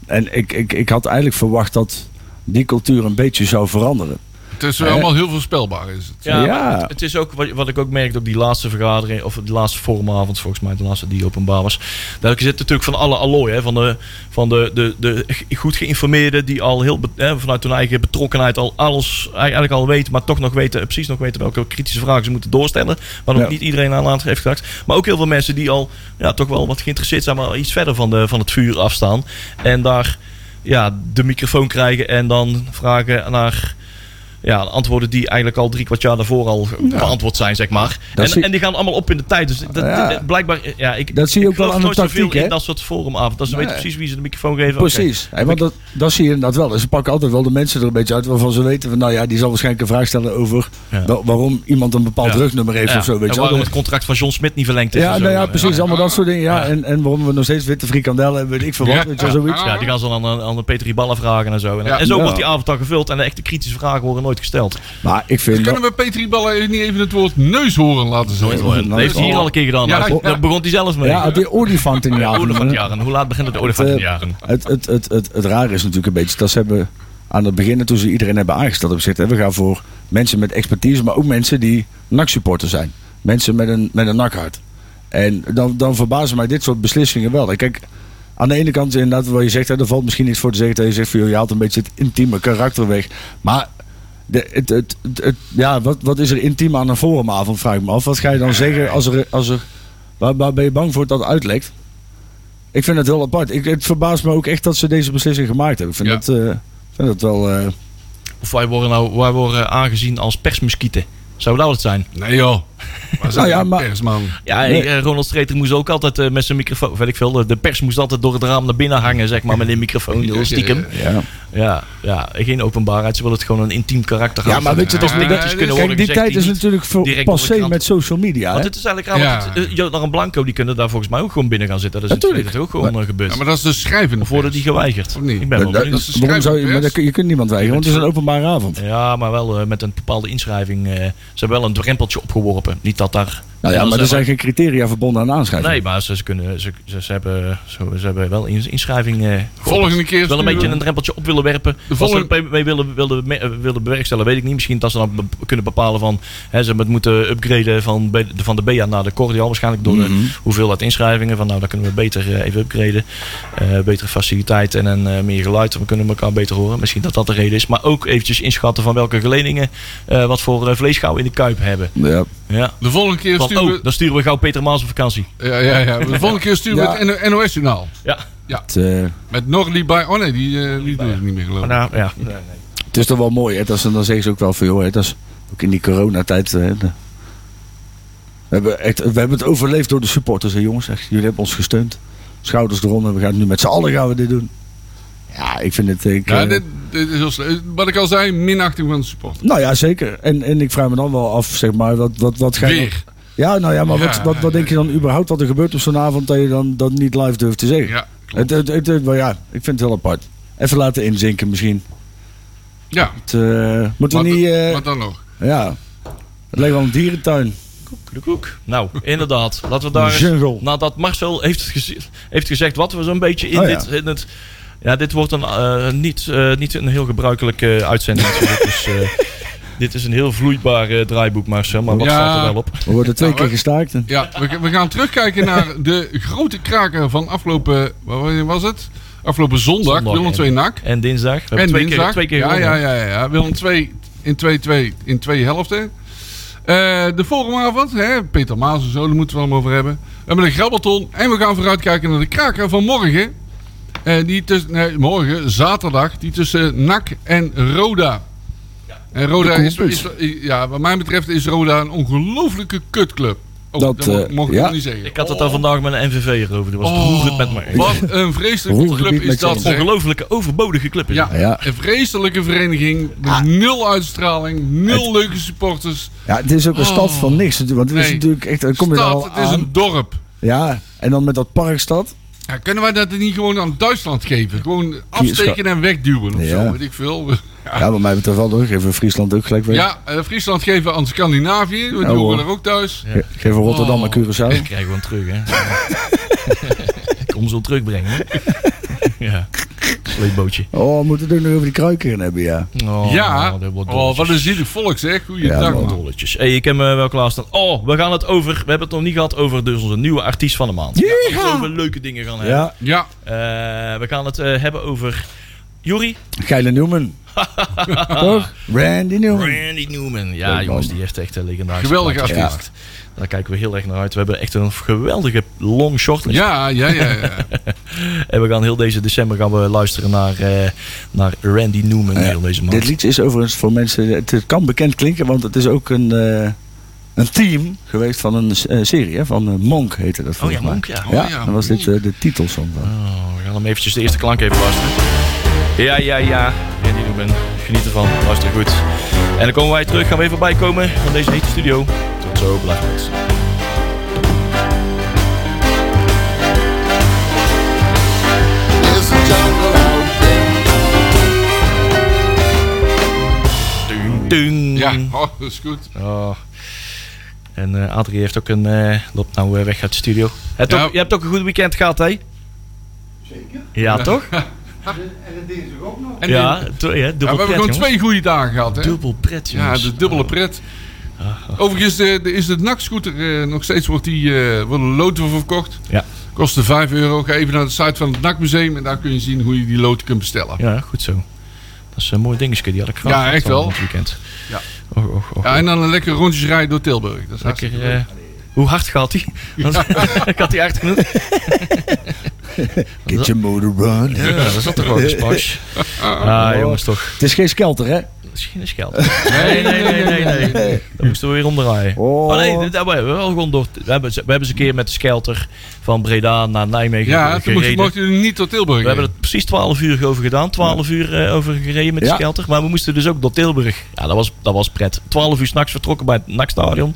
[SPEAKER 3] en ik, ik, ik had eigenlijk verwacht dat die cultuur een beetje zou veranderen.
[SPEAKER 4] Het is allemaal heel voorspelbaar. Is het.
[SPEAKER 2] Ja, ja. Het, het, is ook wat, wat, ik ook merkte op die laatste vergadering, of de laatste forumavond, volgens mij, de laatste die openbaar was. Daar zit natuurlijk van alle allooi, hè, van, de, van de, de, de goed geïnformeerden die al heel hè, vanuit hun eigen betrokkenheid al alles eigenlijk al weten, maar toch nog weten, precies nog weten welke kritische vragen ze moeten doorstellen. Waar nog ja. niet iedereen aan aan heeft gedacht. Maar ook heel veel mensen die al ja, toch wel wat geïnteresseerd zijn, maar iets verder van, de, van het vuur afstaan. En daar ja, de microfoon krijgen en dan vragen naar ja, antwoorden die eigenlijk al drie kwart jaar daarvoor al ja. beantwoord zijn, zeg maar. En, zie... en, die gaan allemaal op in de tijd. Dus dat, ja. blijkbaar, ja, ik,
[SPEAKER 3] dat zie je ook wel aan de tactiek, hè?
[SPEAKER 2] in dat soort forumavond. Dat ze nee. weten precies wie ze de microfoon geven.
[SPEAKER 3] Precies. Okay. want dat, dat zie je inderdaad wel. Dus ze pakken altijd wel de mensen er een beetje uit waarvan ze weten van, nou ja, die zal waarschijnlijk een vraag stellen over ja. waarom iemand een bepaald rugnummer heeft of zo. Weet
[SPEAKER 2] en
[SPEAKER 3] je
[SPEAKER 2] waarom het contract van John Smit niet verlengd is.
[SPEAKER 3] Ja, nou ja, precies. Allemaal dat soort dingen. Ja. En, en waarom we nog steeds witte frikandellen hebben, weet ik veel wat. Weet je, zoiets.
[SPEAKER 2] Ja, die gaan ze dan aan, aan de Peter Ballen vragen en zo. En zo wordt die avond dan gevuld en de echte kritische vragen worden nooit gesteld.
[SPEAKER 3] Maar ik vind
[SPEAKER 4] dus kunnen we Petri Ballen niet even het woord neushoorn laten zeggen?
[SPEAKER 2] Dat heeft hij hier al een keer gedaan. Ja, ja. Daar begon hij zelfs mee.
[SPEAKER 3] Ja, die olifantenjagen.
[SPEAKER 2] olifantenjagen. Hoe laat begint het olifantenjagen?
[SPEAKER 3] Het, het, het, het, het rare is natuurlijk een beetje dat ze hebben aan het begin, toen ze iedereen hebben aangesteld, hebben gezegd: we gaan voor mensen met expertise, maar ook mensen die NAC-supporter zijn. Mensen met een, met een nakhart. En dan, dan verbazen mij dit soort beslissingen wel. Kijk, aan de ene kant inderdaad wat je zegt, hè, er valt misschien iets voor te zeggen dat je zegt van je haalt een beetje het intieme karakter weg. Maar de, het, het, het, ja, wat, wat is er intiem aan een forumavond, vraag ik me af. Wat ga je dan zeggen als er, als er waar, waar ben je bang voor dat uitlekt? Ik vind het heel apart. Ik, het verbaast me ook echt dat ze deze beslissing gemaakt hebben. Ik vind, ja. het, uh, vind het wel... Uh...
[SPEAKER 2] Of wij worden, nou, wij worden aangezien als persmuskieten. Zou dat het zijn?
[SPEAKER 4] Nee joh. Maar nou ja, maar, persman.
[SPEAKER 2] Ja, nee. Ronald Streeter moest ook altijd uh, met zijn microfoon, weet ik veel, de pers moest altijd door het raam naar binnen hangen, zeg maar, met een microfoon, heel stiekem.
[SPEAKER 3] Ja.
[SPEAKER 2] Ja, ja, geen openbaarheid. Ze willen het gewoon een intiem karakter
[SPEAKER 3] hebben. Ja, maar weet je, toch, ja, ja, kunnen kijk, die tijd is natuurlijk voor passé met social media.
[SPEAKER 2] Want het is eigenlijk raar, ja. uh, Jodan Blanco, die kunnen daar volgens mij ook gewoon binnen gaan zitten. Dat is natuurlijk ook gewoon maar, gebeurd.
[SPEAKER 4] Ja, maar dat is de schrijvende
[SPEAKER 2] Of worden die geweigerd?
[SPEAKER 4] Of niet?
[SPEAKER 2] Ik ben wel
[SPEAKER 3] benieuwd. Dat, waarom zou je, maar je kunt niemand weigeren, want het is een openbare avond.
[SPEAKER 2] Ja, maar wel met een bepaalde inschrijving. Ze hebben wel een drempeltje opgeworpen. Niet dat daar
[SPEAKER 3] nou ja, maar er zijn geen criteria verbonden aan aanschrijving.
[SPEAKER 2] Nee, maar ze, ze kunnen, ze, ze, ze, hebben, ze, ze hebben wel inschrijving. Uh,
[SPEAKER 4] Volgende keer.
[SPEAKER 2] Wel een beetje een drempeltje op willen werpen. De volgende... Wat ze mee willen, willen, willen bewerkstelligen, weet ik niet. Misschien dat ze dan be kunnen bepalen van. Hè, ze moeten upgraden van, de, van de BA naar de Cordial. Waarschijnlijk door mm -hmm. de hoeveelheid inschrijvingen. Van nou, dan kunnen we beter uh, even upgraden. Uh, betere faciliteiten en uh, meer geluid. We kunnen elkaar beter horen. Misschien dat dat de reden is. Maar ook eventjes inschatten van welke geledingen wat voor vleesgouw in de kuip hebben.
[SPEAKER 3] Ja.
[SPEAKER 2] Ja.
[SPEAKER 4] De volgende keer
[SPEAKER 2] Van,
[SPEAKER 4] sturen
[SPEAKER 2] oh, dan sturen we gauw Peter Maas op vakantie.
[SPEAKER 4] Ja, ja, ja. De volgende keer sturen
[SPEAKER 3] Ja.
[SPEAKER 4] we het NOS-journaal.
[SPEAKER 2] Ja.
[SPEAKER 4] Ja.
[SPEAKER 3] Het, eh,
[SPEAKER 4] Met Norlie bij... Oh nee, die, eh, die doet het niet meer geloof ik.
[SPEAKER 2] nou, ja.
[SPEAKER 3] het is toch wel mooi, hè? Dat is, dan zeggen ze ook wel veel, hè? Dat is ook in die coronatijd. Hè? de- We hebben, echt, we hebben het overleefd door de supporters, hè, jongens. Echt, jullie hebben ons gesteund. Schouders eronder. We gaan het nu met z'n allen gaan we dit doen. Ja, ik vind het... Ik,
[SPEAKER 4] Ja,
[SPEAKER 3] eh,
[SPEAKER 4] dit, dit is heel slecht. Wat ik al zei, minachting van de support.
[SPEAKER 3] Nou ja, zeker. En, en ik vraag me dan wel af, zeg maar, wat, wat, wat ga je... dan-. Ja, nou ja, maar wat,
[SPEAKER 4] Ja.
[SPEAKER 3] wat, wat denk je dan überhaupt wat er gebeurt op zo'n avond dat je dan dat niet live durft te zeggen?
[SPEAKER 4] Ja, klopt.
[SPEAKER 3] Het, het, het, het- maar ja, ik vind het heel apart. Even laten inzinken misschien.
[SPEAKER 4] Ja.
[SPEAKER 3] Het, eh, moeten we
[SPEAKER 4] Wat,
[SPEAKER 3] niet... eh,
[SPEAKER 4] wat dan nog?
[SPEAKER 3] ja, het lijkt wel een dierentuin.
[SPEAKER 2] De koek. Nou, inderdaad. Laten we daar eens. Nadat Marcel heeft, geze- heeft gezegd wat we zo'n beetje in
[SPEAKER 3] Oh ja.
[SPEAKER 2] dit... In het, ja, dit wordt een, eh, niet, eh, niet een heel gebruikelijke uitzending. dus, eh, dit is een heel vloeibaar eh, draaiboek, Marcel. Maar wat
[SPEAKER 4] Ja.
[SPEAKER 2] staat er wel op?
[SPEAKER 3] We worden twee
[SPEAKER 4] Nou,
[SPEAKER 3] keer gestaakt. en-
[SPEAKER 4] Ja, we, we gaan terugkijken naar de grote kraker van afgelopen... Wat was het? Afgelopen zondag,
[SPEAKER 2] Zondag
[SPEAKER 4] Willem
[SPEAKER 2] en-
[SPEAKER 4] 2 NAC.
[SPEAKER 2] En dinsdag.
[SPEAKER 4] En
[SPEAKER 2] twee
[SPEAKER 4] dinsdag.
[SPEAKER 2] keer, twee keer
[SPEAKER 4] ja, ja, ja, ja, ja. Willem 2 in 2-2 in twee helften. Eh, de volgende avond, hè, Peter Maas en zo, daar moeten we het allemaal over hebben. We hebben een grabbelton en we gaan vooruitkijken naar de kraker van morgen. Eh, die tussen, nee, morgen, zaterdag, die tussen NAC en Roda. En Roda is, ja, wat mij betreft is Roda een ongelooflijke kutclub. Oh,
[SPEAKER 3] Dat,
[SPEAKER 4] dat, mag,
[SPEAKER 3] eh,
[SPEAKER 4] ik
[SPEAKER 3] ja.
[SPEAKER 4] nog niet zeggen.
[SPEAKER 2] Ik had het daar vandaag met een NVV erover. Die was beroerd met me.
[SPEAKER 4] Oh, Wat een vreselijke club is dat, zeg.
[SPEAKER 2] Ongelooflijke overbodige club is
[SPEAKER 4] Ja.
[SPEAKER 3] Ja.
[SPEAKER 4] een vreselijke vereniging. met Nul uitstraling, nul leuke supporters.
[SPEAKER 3] Ja, het is ook een stad
[SPEAKER 4] Oh.
[SPEAKER 3] van niks natuurlijk. Want het is natuurlijk echt... Dan kom je er
[SPEAKER 4] Stad,
[SPEAKER 3] al
[SPEAKER 4] het is een dorp.
[SPEAKER 3] Ja, en dan met dat parkstad.
[SPEAKER 4] Ja, kunnen wij dat niet gewoon aan Duitsland geven? Gewoon afsteken en wegduwen of
[SPEAKER 3] Ja.
[SPEAKER 4] zo, weet ik veel.
[SPEAKER 3] Ja, wat mij betreft wel hoor. Geven we Friesland ook gelijk weg.
[SPEAKER 4] Ja, eh, Friesland geven aan Scandinavië. We
[SPEAKER 3] Ja,
[SPEAKER 4] doen er ook thuis.
[SPEAKER 3] Ge- Geven we Rotterdam
[SPEAKER 4] Oh.
[SPEAKER 3] en Curaçao.
[SPEAKER 2] Ik krijg gewoon terug, hè. Kom zo terugbrengen. hè. ja, sleepbootje.
[SPEAKER 3] Oh, we moeten het ook nog over die kruikeren hebben, ja.
[SPEAKER 2] Oh,
[SPEAKER 4] ja,
[SPEAKER 2] dat wordt
[SPEAKER 4] oh, wat een zielig volk zeg. Goeiedag
[SPEAKER 3] Ja.
[SPEAKER 2] Dolletjes. Hey, ik heb me wel klaarstaan. Oh, we gaan het over... We hebben het nog niet gehad over dus onze nieuwe artiest van de maand. Ja, we gaan over leuke dingen gaan hebben.
[SPEAKER 3] Ja,
[SPEAKER 4] Ja,
[SPEAKER 2] Eh, we gaan het eh, hebben over... Juri?
[SPEAKER 3] Geile Newman. Toch? Randy Newman.
[SPEAKER 2] Randy Newman. Ja,
[SPEAKER 3] Leuk man.
[SPEAKER 2] jongens, die heeft echt een legendarische
[SPEAKER 4] Geweldige
[SPEAKER 2] plaatjes
[SPEAKER 3] artiest.
[SPEAKER 2] gemaakt. Daar kijken we heel erg naar uit. We hebben echt een geweldige long shortlist.
[SPEAKER 4] ja, ja, ja. ja.
[SPEAKER 2] En we gaan heel deze december gaan we luisteren naar, eh, naar Randy Newman. Heel deze maand.
[SPEAKER 3] Dit liedje is overigens voor mensen... Het, kan bekend klinken, want het is ook een, eh, een team geweest van een eh, serie. Hè, van Monk heette dat
[SPEAKER 2] Oh
[SPEAKER 3] volgens
[SPEAKER 2] ja,
[SPEAKER 3] mij.
[SPEAKER 2] Monk, ja.
[SPEAKER 3] Ja,
[SPEAKER 4] Oh ja,
[SPEAKER 3] dan was dit eh, de titelsong van.
[SPEAKER 2] Oh, we gaan hem eventjes de eerste klank even luisteren. Ja, ja, ja. Newman. Geniet ervan. Luister goed. En dan komen wij terug. Gaan we even bijkomen van deze hete studio. Tot zo. Blijf dung.
[SPEAKER 4] Ja, oh, dat is goed.
[SPEAKER 2] Oh. En eh Adrie heeft ook een, eh, loopt nou eh, weg uit de studio. Het
[SPEAKER 4] Ja.
[SPEAKER 2] ook, je hebt ook een goed weekend gehad, hè? Zeker. Ja, toch?
[SPEAKER 4] En
[SPEAKER 2] ja,
[SPEAKER 4] die-
[SPEAKER 2] to- ja,
[SPEAKER 4] ja,
[SPEAKER 2] dubbel
[SPEAKER 4] we hebben gewoon twee goede dagen gehad. Hè?
[SPEAKER 2] Dubbel pret,
[SPEAKER 4] Ja, de dubbele pret. Overigens eh, de- is de NAC-scooter eh, nog steeds wordt die, eh wordt een lood voor verkocht.
[SPEAKER 2] Ja.
[SPEAKER 4] Kostte 5 euro. Ga even naar de site van het NAC-museum en daar kun je zien hoe je die lood kunt bestellen.
[SPEAKER 2] Ja, goed zo. Dat is een mooi dingetje, die had ik graag
[SPEAKER 4] Ja, echt wel.
[SPEAKER 2] Het weekend.
[SPEAKER 4] Ja.
[SPEAKER 2] Och, och, och.
[SPEAKER 4] Ja, en dan een lekker rondjes rijden door Tilburg. Dat is
[SPEAKER 2] Lekker, eh, hoe hard gaat hij? ik had hij hard genoeg.
[SPEAKER 3] Get your motor run.
[SPEAKER 2] Ja, dat zat toch wel een spas. Ah, jongens, toch.
[SPEAKER 3] Het is geen skelter, hè?
[SPEAKER 2] Dat is geen geld. Nee, nee, nee, nee, nee. Dat moesten we weer omdraaien.
[SPEAKER 3] Oh.
[SPEAKER 2] Oh nee, dat hebben we wel gewoon door. We hebben, ze- we hebben ze een keer met de skelter van Breda naar Nijmegen
[SPEAKER 4] Ja, toen mocht,
[SPEAKER 2] gereden.
[SPEAKER 4] mocht niet door Tilburg.
[SPEAKER 2] We hebben het precies 12 uur over gedaan. 12 uur eh, over gereden met de
[SPEAKER 3] Ja.
[SPEAKER 2] skelter. Maar we moesten dus ook door Tilburg. Ja, dat was, dat was pret. 12 uur s'nachts vertrokken bij het NAC-stadion.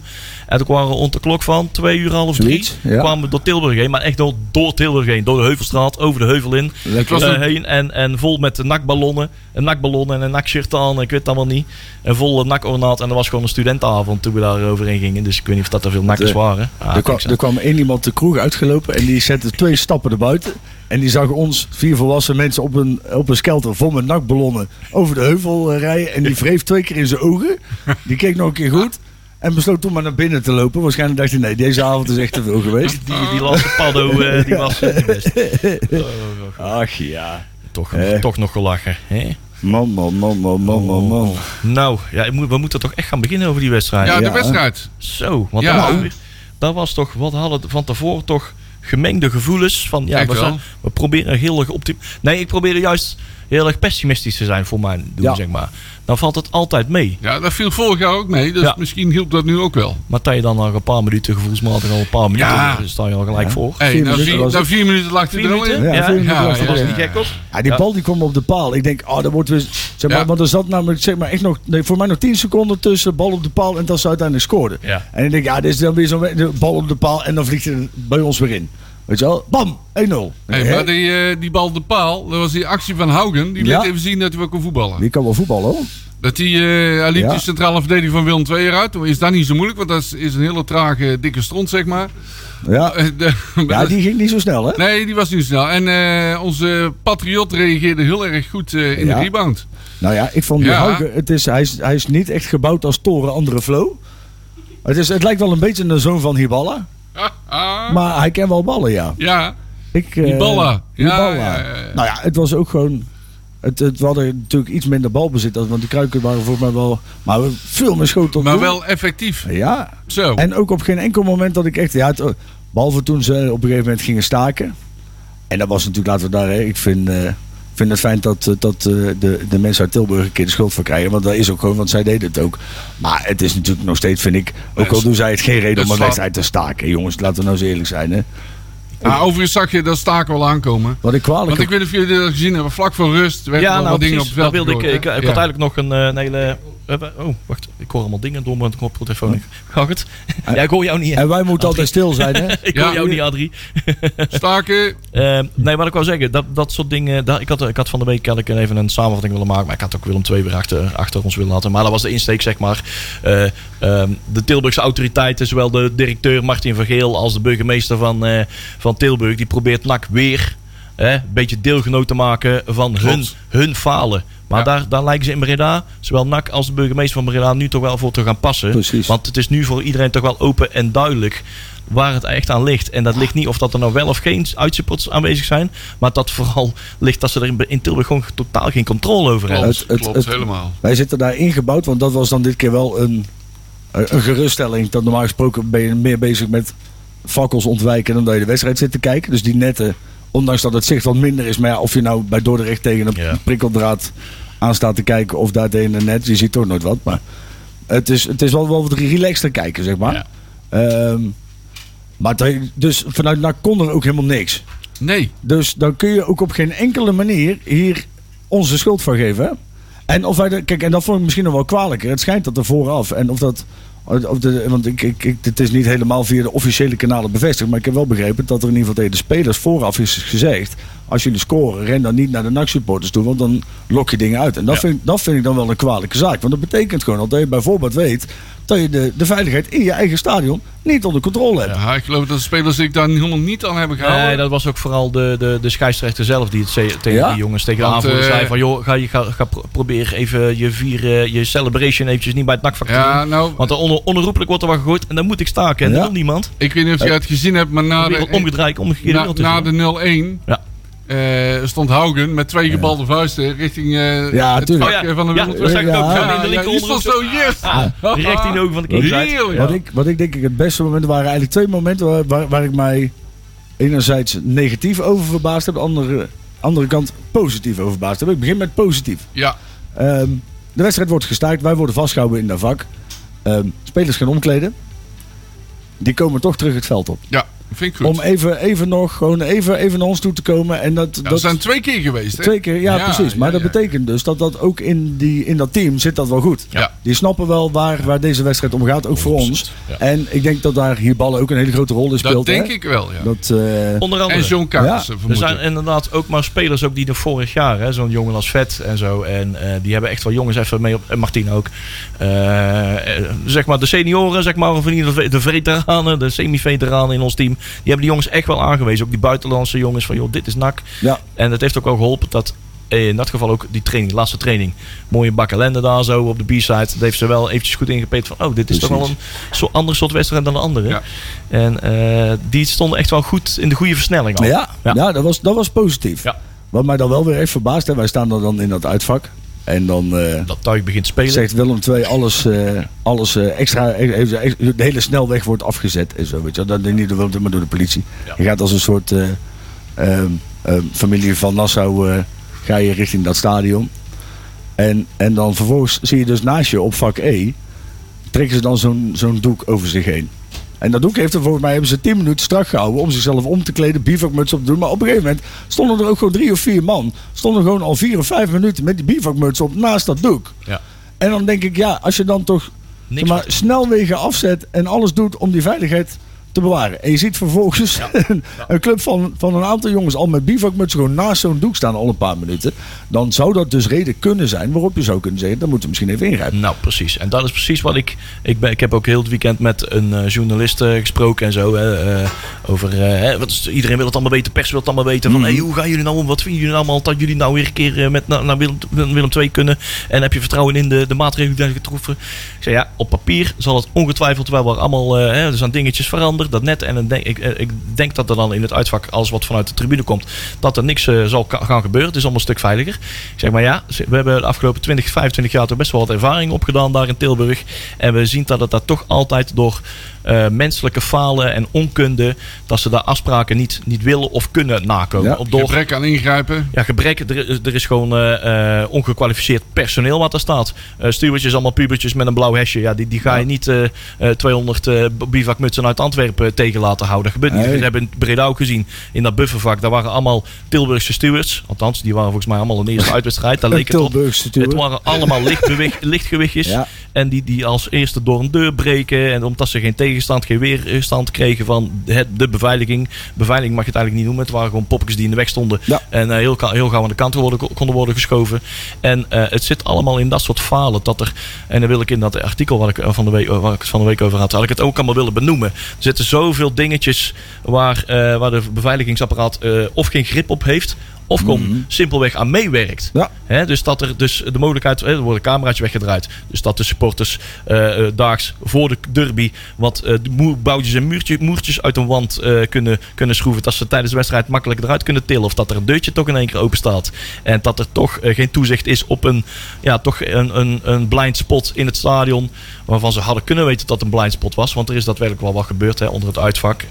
[SPEAKER 2] En toen kwamen we rond de klok van 2 uur, half 3.
[SPEAKER 3] Zoiets, ja.
[SPEAKER 2] kwamen we door Tilburg heen. Maar echt door, door Tilburg heen. Door de Heuvelstraat, over de heuvel in. Eh, heen. En, en vol met de nakballonnen. Een nakballon en een nakshirt aan. Ik weet het allemaal niet. En vol nakornaat. En dat was gewoon een studentenavond toen we daar overheen gingen. Dus ik weet niet of dat er veel nakkers waren. Ah,
[SPEAKER 3] er, kwam, er kwam één iemand de kroeg uitgelopen en die zette twee stappen naar buiten. En die zag ons, vier volwassen mensen, op een, op een skelter vol met nakballonnen over de heuvel eh, rijden. En die wreef twee keer in zijn ogen. Die keek nog een keer goed. En besloot toen maar naar binnen te lopen. Waarschijnlijk dacht hij, nee, deze avond is echt te veel geweest.
[SPEAKER 2] Die, die laatste paddo, eh, die was niet best.
[SPEAKER 3] Ach ja.
[SPEAKER 2] Toch,
[SPEAKER 3] Eh.
[SPEAKER 2] toch nog gelachen. Hè?
[SPEAKER 3] Man, man, man, man, man, man, man.
[SPEAKER 2] Nou, ja, we moeten toch echt gaan beginnen over die wedstrijd.
[SPEAKER 4] Ja, de
[SPEAKER 3] Ja.
[SPEAKER 4] wedstrijd.
[SPEAKER 2] Zo, want
[SPEAKER 4] Ja.
[SPEAKER 2] dat, was, dat was toch, wat hadden van tevoren toch gemengde gevoelens van, ja, we, zijn, we proberen heel erg optim. Nee, ik probeerde juist heel erg pessimistisch te zijn voor mijn doen,
[SPEAKER 3] Ja.
[SPEAKER 2] zeg maar. Dan valt het altijd mee.
[SPEAKER 4] Ja, dat viel vorig jaar ook mee. Dus
[SPEAKER 2] Ja.
[SPEAKER 4] misschien hielp dat nu ook wel.
[SPEAKER 2] Maar dat je dan nog een paar minuten gevoelsmatig al een paar minuten,
[SPEAKER 4] Ja.
[SPEAKER 2] dan sta je al gelijk voor.
[SPEAKER 4] Hey,
[SPEAKER 3] Vier
[SPEAKER 4] na,
[SPEAKER 3] minuten
[SPEAKER 4] vier, minuten lag hij er al in.
[SPEAKER 3] Ja,
[SPEAKER 2] Ja,
[SPEAKER 3] vier minuten was
[SPEAKER 2] niet gek op.
[SPEAKER 3] Ja, die
[SPEAKER 2] Ja.
[SPEAKER 3] bal die kwam op de paal. Ik denk, oh, dat wordt weer... Zeg maar,
[SPEAKER 4] Ja.
[SPEAKER 3] Want er zat namelijk zeg maar, echt nog, nee, voor mij nog 10 seconden tussen bal op de paal en dat ze uiteindelijk scoorden.
[SPEAKER 2] Ja.
[SPEAKER 3] En ik denk, ja, dit is dan weer zo'n de bal op de paal en dan vliegt hij bij ons weer in. Weet je wel? Bam! 1-0.
[SPEAKER 4] Hey, maar die, eh, die bal de paal, dat was die actie van Haugen. Die
[SPEAKER 3] Ja.
[SPEAKER 4] liet even zien dat hij wel kon voetballen.
[SPEAKER 3] Die kan wel voetballen hoor.
[SPEAKER 4] Dat hij, eh, hij liet
[SPEAKER 3] Ja.
[SPEAKER 4] de centrale verdediger van Willem II eruit. Is dat niet zo moeilijk, want dat is, is een hele trage, dikke stront, zeg maar.
[SPEAKER 3] Ja,
[SPEAKER 4] Eh,
[SPEAKER 3] ja die ging niet zo snel hè?
[SPEAKER 4] Nee, die was niet snel. En onze Patriot reageerde heel erg goed in
[SPEAKER 3] Ja.
[SPEAKER 4] de rebound.
[SPEAKER 3] Nou ja, ik vond die
[SPEAKER 4] Ja.
[SPEAKER 3] Hauge, het is, hij, is, hij is niet echt gebouwd als toren andere flow. Het, is, het lijkt wel een beetje een zoon van Hiballa. Maar hij kan wel ballen, ja.
[SPEAKER 4] Ja.
[SPEAKER 3] Ik, eh,
[SPEAKER 4] Hiballa. Ja,
[SPEAKER 3] Hiballa.
[SPEAKER 4] ja.
[SPEAKER 3] Nou ja, het was ook gewoon... Het, het, we hadden natuurlijk iets minder balbezit. Want die kruiken waren volgens mij wel... Maar veel meer schoten op
[SPEAKER 4] Maar wel effectief.
[SPEAKER 3] Ja.
[SPEAKER 4] Zo.
[SPEAKER 3] En ook op geen enkel moment dat ik echt... Ja, het, behalve toen ze op een gegeven moment gingen staken. En dat was natuurlijk, laten we daar... Ik vind, eh, vind het fijn dat, eh, dat eh, de, de mensen uit Tilburg een keer de schuld voor krijgen. Want dat is ook gewoon, want zij deden het ook. Maar het is natuurlijk nog steeds, vind ik... Ook al
[SPEAKER 4] dat-
[SPEAKER 3] doen zij het geen reden
[SPEAKER 4] dat
[SPEAKER 3] om een wedstrijd te staken. Jongens, laten we nou eens eerlijk zijn. Hè.
[SPEAKER 4] Ah, overigens zag je dat staken wel aankomen.
[SPEAKER 3] Wat ik kwalijk
[SPEAKER 4] Want ik weet niet of jullie dit al gezien hebben. Vlak voor rust
[SPEAKER 2] Ja,
[SPEAKER 4] er
[SPEAKER 2] nou
[SPEAKER 4] wat dingen op
[SPEAKER 2] precies.
[SPEAKER 4] het
[SPEAKER 2] Dat
[SPEAKER 4] veld
[SPEAKER 2] wilde ik. Ik, ik, had
[SPEAKER 4] Ja.
[SPEAKER 2] eigenlijk nog een, eh, een hele... eh, oh, wacht. Ik hoor allemaal dingen door mijn koptelefoon. Ga het? Ja, ik hoor jou niet.
[SPEAKER 3] En wij moeten altijd stil zijn, hè?
[SPEAKER 2] Ik
[SPEAKER 4] Ja.
[SPEAKER 2] hoor jou niet, Adrie.
[SPEAKER 4] Staken.
[SPEAKER 2] Eh, nee, wat ik wou zeggen, dat, dat soort dingen. Dat, ik, had, ik had van de week had ik even een samenvatting willen maken. Maar ik had ook Willem II weer achter, achter ons willen laten. Maar dat was de insteek, zeg maar. Eh, ehm, de Tilburgse autoriteiten, zowel de directeur Martin Vergeel als de burgemeester van, eh, van Tilburg, die probeert NAC weer hè, een beetje deelgenoot te maken van hun,
[SPEAKER 4] Klopt.
[SPEAKER 2] hun falen. Maar
[SPEAKER 4] Ja.
[SPEAKER 2] daar, daar lijken ze in Breda, zowel NAC als de burgemeester van Breda, nu toch wel voor te gaan passen.
[SPEAKER 3] Precies.
[SPEAKER 2] Want het is nu voor iedereen toch wel open en duidelijk waar het echt aan ligt. En dat ligt niet of dat er nou wel of geen uitsupporters aanwezig zijn. Maar dat vooral ligt dat ze er in, in Tilburg gewoon totaal geen controle over hebben.
[SPEAKER 4] Klopt,
[SPEAKER 3] het- het-
[SPEAKER 4] klopt
[SPEAKER 3] het-
[SPEAKER 4] helemaal.
[SPEAKER 3] Wij zitten daar ingebouwd, want dat was dan dit keer wel een, een geruststelling. Dat normaal gesproken ben je meer bezig met fakkels ontwijken dan dat je de wedstrijd zit te kijken. Dus die netten, ondanks dat het zicht wat minder is. Maar ja, of je nou bij Dordrecht tegen een
[SPEAKER 2] Ja.
[SPEAKER 3] prikkeldraad aan staat te kijken of daar tegen een net, je ziet toch nooit wat. Maar het is, het is wel, wel wat relaxter kijken, zeg maar.
[SPEAKER 2] Ja.
[SPEAKER 3] Ehm, maar dus vanuit NAC kon er ook helemaal niks.
[SPEAKER 4] Nee.
[SPEAKER 3] Dus dan kun je ook op geen enkele manier hier onze schuld van geven. hè? En of wij de, kijk, en dat vond ik misschien nog wel kwalijker. Het schijnt dat er vooraf en of dat. Of de, want ik, ik, ik, het is niet helemaal via de officiële kanalen bevestigd. Maar ik heb wel begrepen dat er in ieder geval tegen de spelers vooraf is gezegd. Als jullie scoren, ren dan niet naar de NAC-supporters toe. Want dan lok je dingen uit. En dat,
[SPEAKER 2] Ja.
[SPEAKER 3] vind, dat vind ik dan wel een kwalijke zaak. Want dat betekent gewoon dat je bijvoorbeeld weet. Dat je de, de veiligheid in je eigen stadion niet onder controle hebt.
[SPEAKER 4] Ja, ik geloof dat de spelers zich daar helemaal niet aan hebben gehouden.
[SPEAKER 2] Nee, dat was ook vooral de, de, de scheidsrechter zelf die het ze- tegen
[SPEAKER 3] Ja.
[SPEAKER 2] die jongens, tegen de aanvoerder
[SPEAKER 4] eh,
[SPEAKER 2] zei van... joh, ga, je, ga, ga pro- probeer even je vier, eh, je celebration eventjes niet bij het nakvak te
[SPEAKER 4] Ja,
[SPEAKER 2] doen.
[SPEAKER 4] nou,
[SPEAKER 2] Want er on, onherroepelijk wordt er wat gegooid en dan moet ik staken. En
[SPEAKER 3] Ja.
[SPEAKER 2] dat wil niemand.
[SPEAKER 4] ik weet niet of je het gezien hebt, maar na
[SPEAKER 2] De omgedraaid, omgekeerde
[SPEAKER 4] na, na de 0-1
[SPEAKER 2] Ja.
[SPEAKER 4] Eh, stond Haugen met twee gebalde vuisten richting eh
[SPEAKER 3] Ja,
[SPEAKER 4] het
[SPEAKER 3] tuurlijk.
[SPEAKER 4] vak
[SPEAKER 2] ja.
[SPEAKER 4] van de
[SPEAKER 2] Ja, ik
[SPEAKER 3] Ja.
[SPEAKER 2] ook.
[SPEAKER 3] Ja,
[SPEAKER 2] Gewoon in de
[SPEAKER 4] Ja, stond zo, yes!
[SPEAKER 2] Ah, Richting de ogen van de.
[SPEAKER 4] Heerlijk.
[SPEAKER 3] Wat, ik, wat ik denk ik het beste moment waren eigenlijk twee momenten waar, waar, waar ik mij enerzijds negatief over verbaasd heb, de andere, andere kant positief over verbaasd heb. Ik begin met positief.
[SPEAKER 4] Ja,
[SPEAKER 3] Ehm, de wedstrijd wordt gestaakt, wij worden vastgehouden in dat vak. Ehm, spelers gaan omkleden. Die komen toch terug het veld op.
[SPEAKER 4] ja, vind ik goed.
[SPEAKER 3] Om even, even nog, gewoon even, even naar ons toe te komen. En dat,
[SPEAKER 4] Ja,
[SPEAKER 3] dat
[SPEAKER 4] zijn twee keer geweest, hè?
[SPEAKER 3] twee keer, ja,
[SPEAKER 4] Ja,
[SPEAKER 3] precies. Maar
[SPEAKER 4] ja,
[SPEAKER 3] dat betekent dus dat dat ook in, die, in dat team zit dat wel goed.
[SPEAKER 4] Ja.
[SPEAKER 3] Die snappen wel waar, waar deze wedstrijd om gaat, ook voor ons.
[SPEAKER 2] Ja.
[SPEAKER 3] En ik denk dat daar hier ballen ook een hele grote rol in speelt.
[SPEAKER 4] Dat denk
[SPEAKER 3] hè?
[SPEAKER 4] ik wel, ja.
[SPEAKER 3] Dat, eh,
[SPEAKER 2] Onder andere.
[SPEAKER 4] En John Kaas.
[SPEAKER 2] Er zijn inderdaad ook maar spelers ook die er vorig jaar, hè, zo'n jongen als Vet en zo. En eh, die hebben echt wel jongens even mee op. En Martien ook. Eh, eh, zeg maar de senioren, zeg maar, of in ieder geval de veteranen, de semi-veteranen in ons team. Die hebben die jongens echt wel aangewezen. Ook die buitenlandse jongens van, joh, dit is nak.
[SPEAKER 3] ja,
[SPEAKER 2] En het heeft ook wel geholpen dat eh, in dat geval ook die training, de laatste training. Mooie bakkelende daar zo op de B-side. Dat heeft ze wel eventjes goed ingepeet van, oh, dit is toch wel een ander soort wedstrijd dan de andere.
[SPEAKER 4] Ja.
[SPEAKER 2] En eh, die stonden echt wel goed in de goede versnelling al.
[SPEAKER 3] ja, ja.
[SPEAKER 2] Ja.
[SPEAKER 3] dat, was, dat was positief.
[SPEAKER 2] Ja.
[SPEAKER 3] Wat mij dan wel weer echt verbaast, hè, wij staan er dan in dat uitvak. En dan eh,
[SPEAKER 2] Dat tuig begint spelen.
[SPEAKER 3] zegt Willem II alles, eh, alles eh, extra, De hele snelweg wordt afgezet en zo. Weet je, dat niet door Willem II, maar door de politie.
[SPEAKER 2] Ja.
[SPEAKER 3] Je gaat als een soort eh, ehm, ehm, familie van Nassau ga je richting dat stadion. En, en dan vervolgens zie je dus naast je op vak E trekken ze dan zo'n zo'n doek over zich heen. En dat doek heeft er volgens mij hebben ze 10 minuten strak gehouden om zichzelf om te kleden, bivakmuts op te doen. Maar op een gegeven moment stonden er ook gewoon drie of vier man. Stonden gewoon al vier of vijf minuten met die bivakmuts op naast dat doek.
[SPEAKER 2] Ja.
[SPEAKER 3] En dan denk ik, ja, als je dan toch zeg maar, snelwegen afzet en alles doet om die veiligheid te bewaren. En je ziet vervolgens een, een club van, van een aantal jongens al met bivakmutsen gewoon naast zo'n doek staan al een paar minuten. Dan zou dat dus reden kunnen zijn waarop je zou kunnen zeggen, dan moeten we misschien even ingrijpen.
[SPEAKER 2] Nou, precies. En dat is precies wat ik. Ik, ben, ik heb ook heel het weekend met een eh, journalist eh, gesproken en zo. hè, eh, over. hè, wat is, iedereen wil het allemaal weten, pers wil het allemaal weten. Van hey, hoe gaan jullie nou om? Wat vinden jullie nou allemaal? Dat jullie nou weer een keer met, naar, naar Willem, Willem II kunnen. En heb je vertrouwen in de, de maatregelen die zijn getroffen? Ik zei ja, op papier zal het ongetwijfeld wel allemaal. eh, hè, er zijn dingetjes veranderd. Dat net. En ik, eh, ik denk dat er dan in het uitvak, alles wat vanuit de tribune komt, dat er niks eh, zal gaan gebeuren. Het is allemaal een stuk veiliger. Zeg maar ja, we hebben de afgelopen 20, 25 jaar toch best wel wat ervaring opgedaan daar in Tilburg. En we zien dat het daar toch altijd door eh, menselijke falen en onkunde, dat ze daar afspraken niet, niet willen of kunnen nakomen.
[SPEAKER 3] Ja,
[SPEAKER 2] Op door,
[SPEAKER 4] Gebrek aan ingrijpen.
[SPEAKER 2] ja, gebrek. Er, is- er is gewoon eh, eh, ongekwalificeerd personeel wat er staat. Uh, stuurtjes, allemaal pubertjes met een blauw hesje. Ja, die, die ga je niet eh, eh, 200 eh, bivakmutsen uit Antwerpen tegen laten houden. Dat gebeurt niet. We hebben in Breda ook gezien, in dat buffervak. Daar waren allemaal Tilburgse stewards. Althans, die waren volgens mij allemaal in de eerste uitwedstrijd. Daar
[SPEAKER 3] Een
[SPEAKER 2] leek het op. Het waren allemaal lichtgewichtjes.
[SPEAKER 3] Ja.
[SPEAKER 2] En die, die als eerste door een deur breken. En omdat ze geen tegenstand, geen weerstand kregen van het, de beveiliging. Beveiliging mag je het eigenlijk niet noemen. Het waren gewoon poppetjes die in de weg stonden.
[SPEAKER 3] Ja.
[SPEAKER 2] En eh, heel, heel gauw aan de kant worden, konden worden geschoven. En eh, het zit allemaal in dat soort falen. Dat er, en dan wil ik in dat artikel wat ik, eh, van de week, waar ik het van de week over had, had ik het ook allemaal willen benoemen. Er zitten zoveel dingetjes waar, waar de beveiligingsapparaat of geen grip op heeft. Of gewoon simpelweg aan meewerkt.
[SPEAKER 3] Ja.
[SPEAKER 2] Dus dat er dus de mogelijkheid, er worden camera's weggedraaid. Dus dat de supporters eh, eh, daags voor de derby wat moe- boutjes en muurtje, moertjes uit een wand kunnen, kunnen schroeven. Dat ze tijdens de wedstrijd makkelijk eruit kunnen tillen. Of dat er een deurtje toch in één keer open staat. En dat er toch geen toezicht is op een, ja, toch een, een, een blind spot in het stadion. Waarvan ze hadden kunnen weten dat het een blind spot was. Want er is daadwerkelijk wel wat gebeurd hè, onder het uitvak.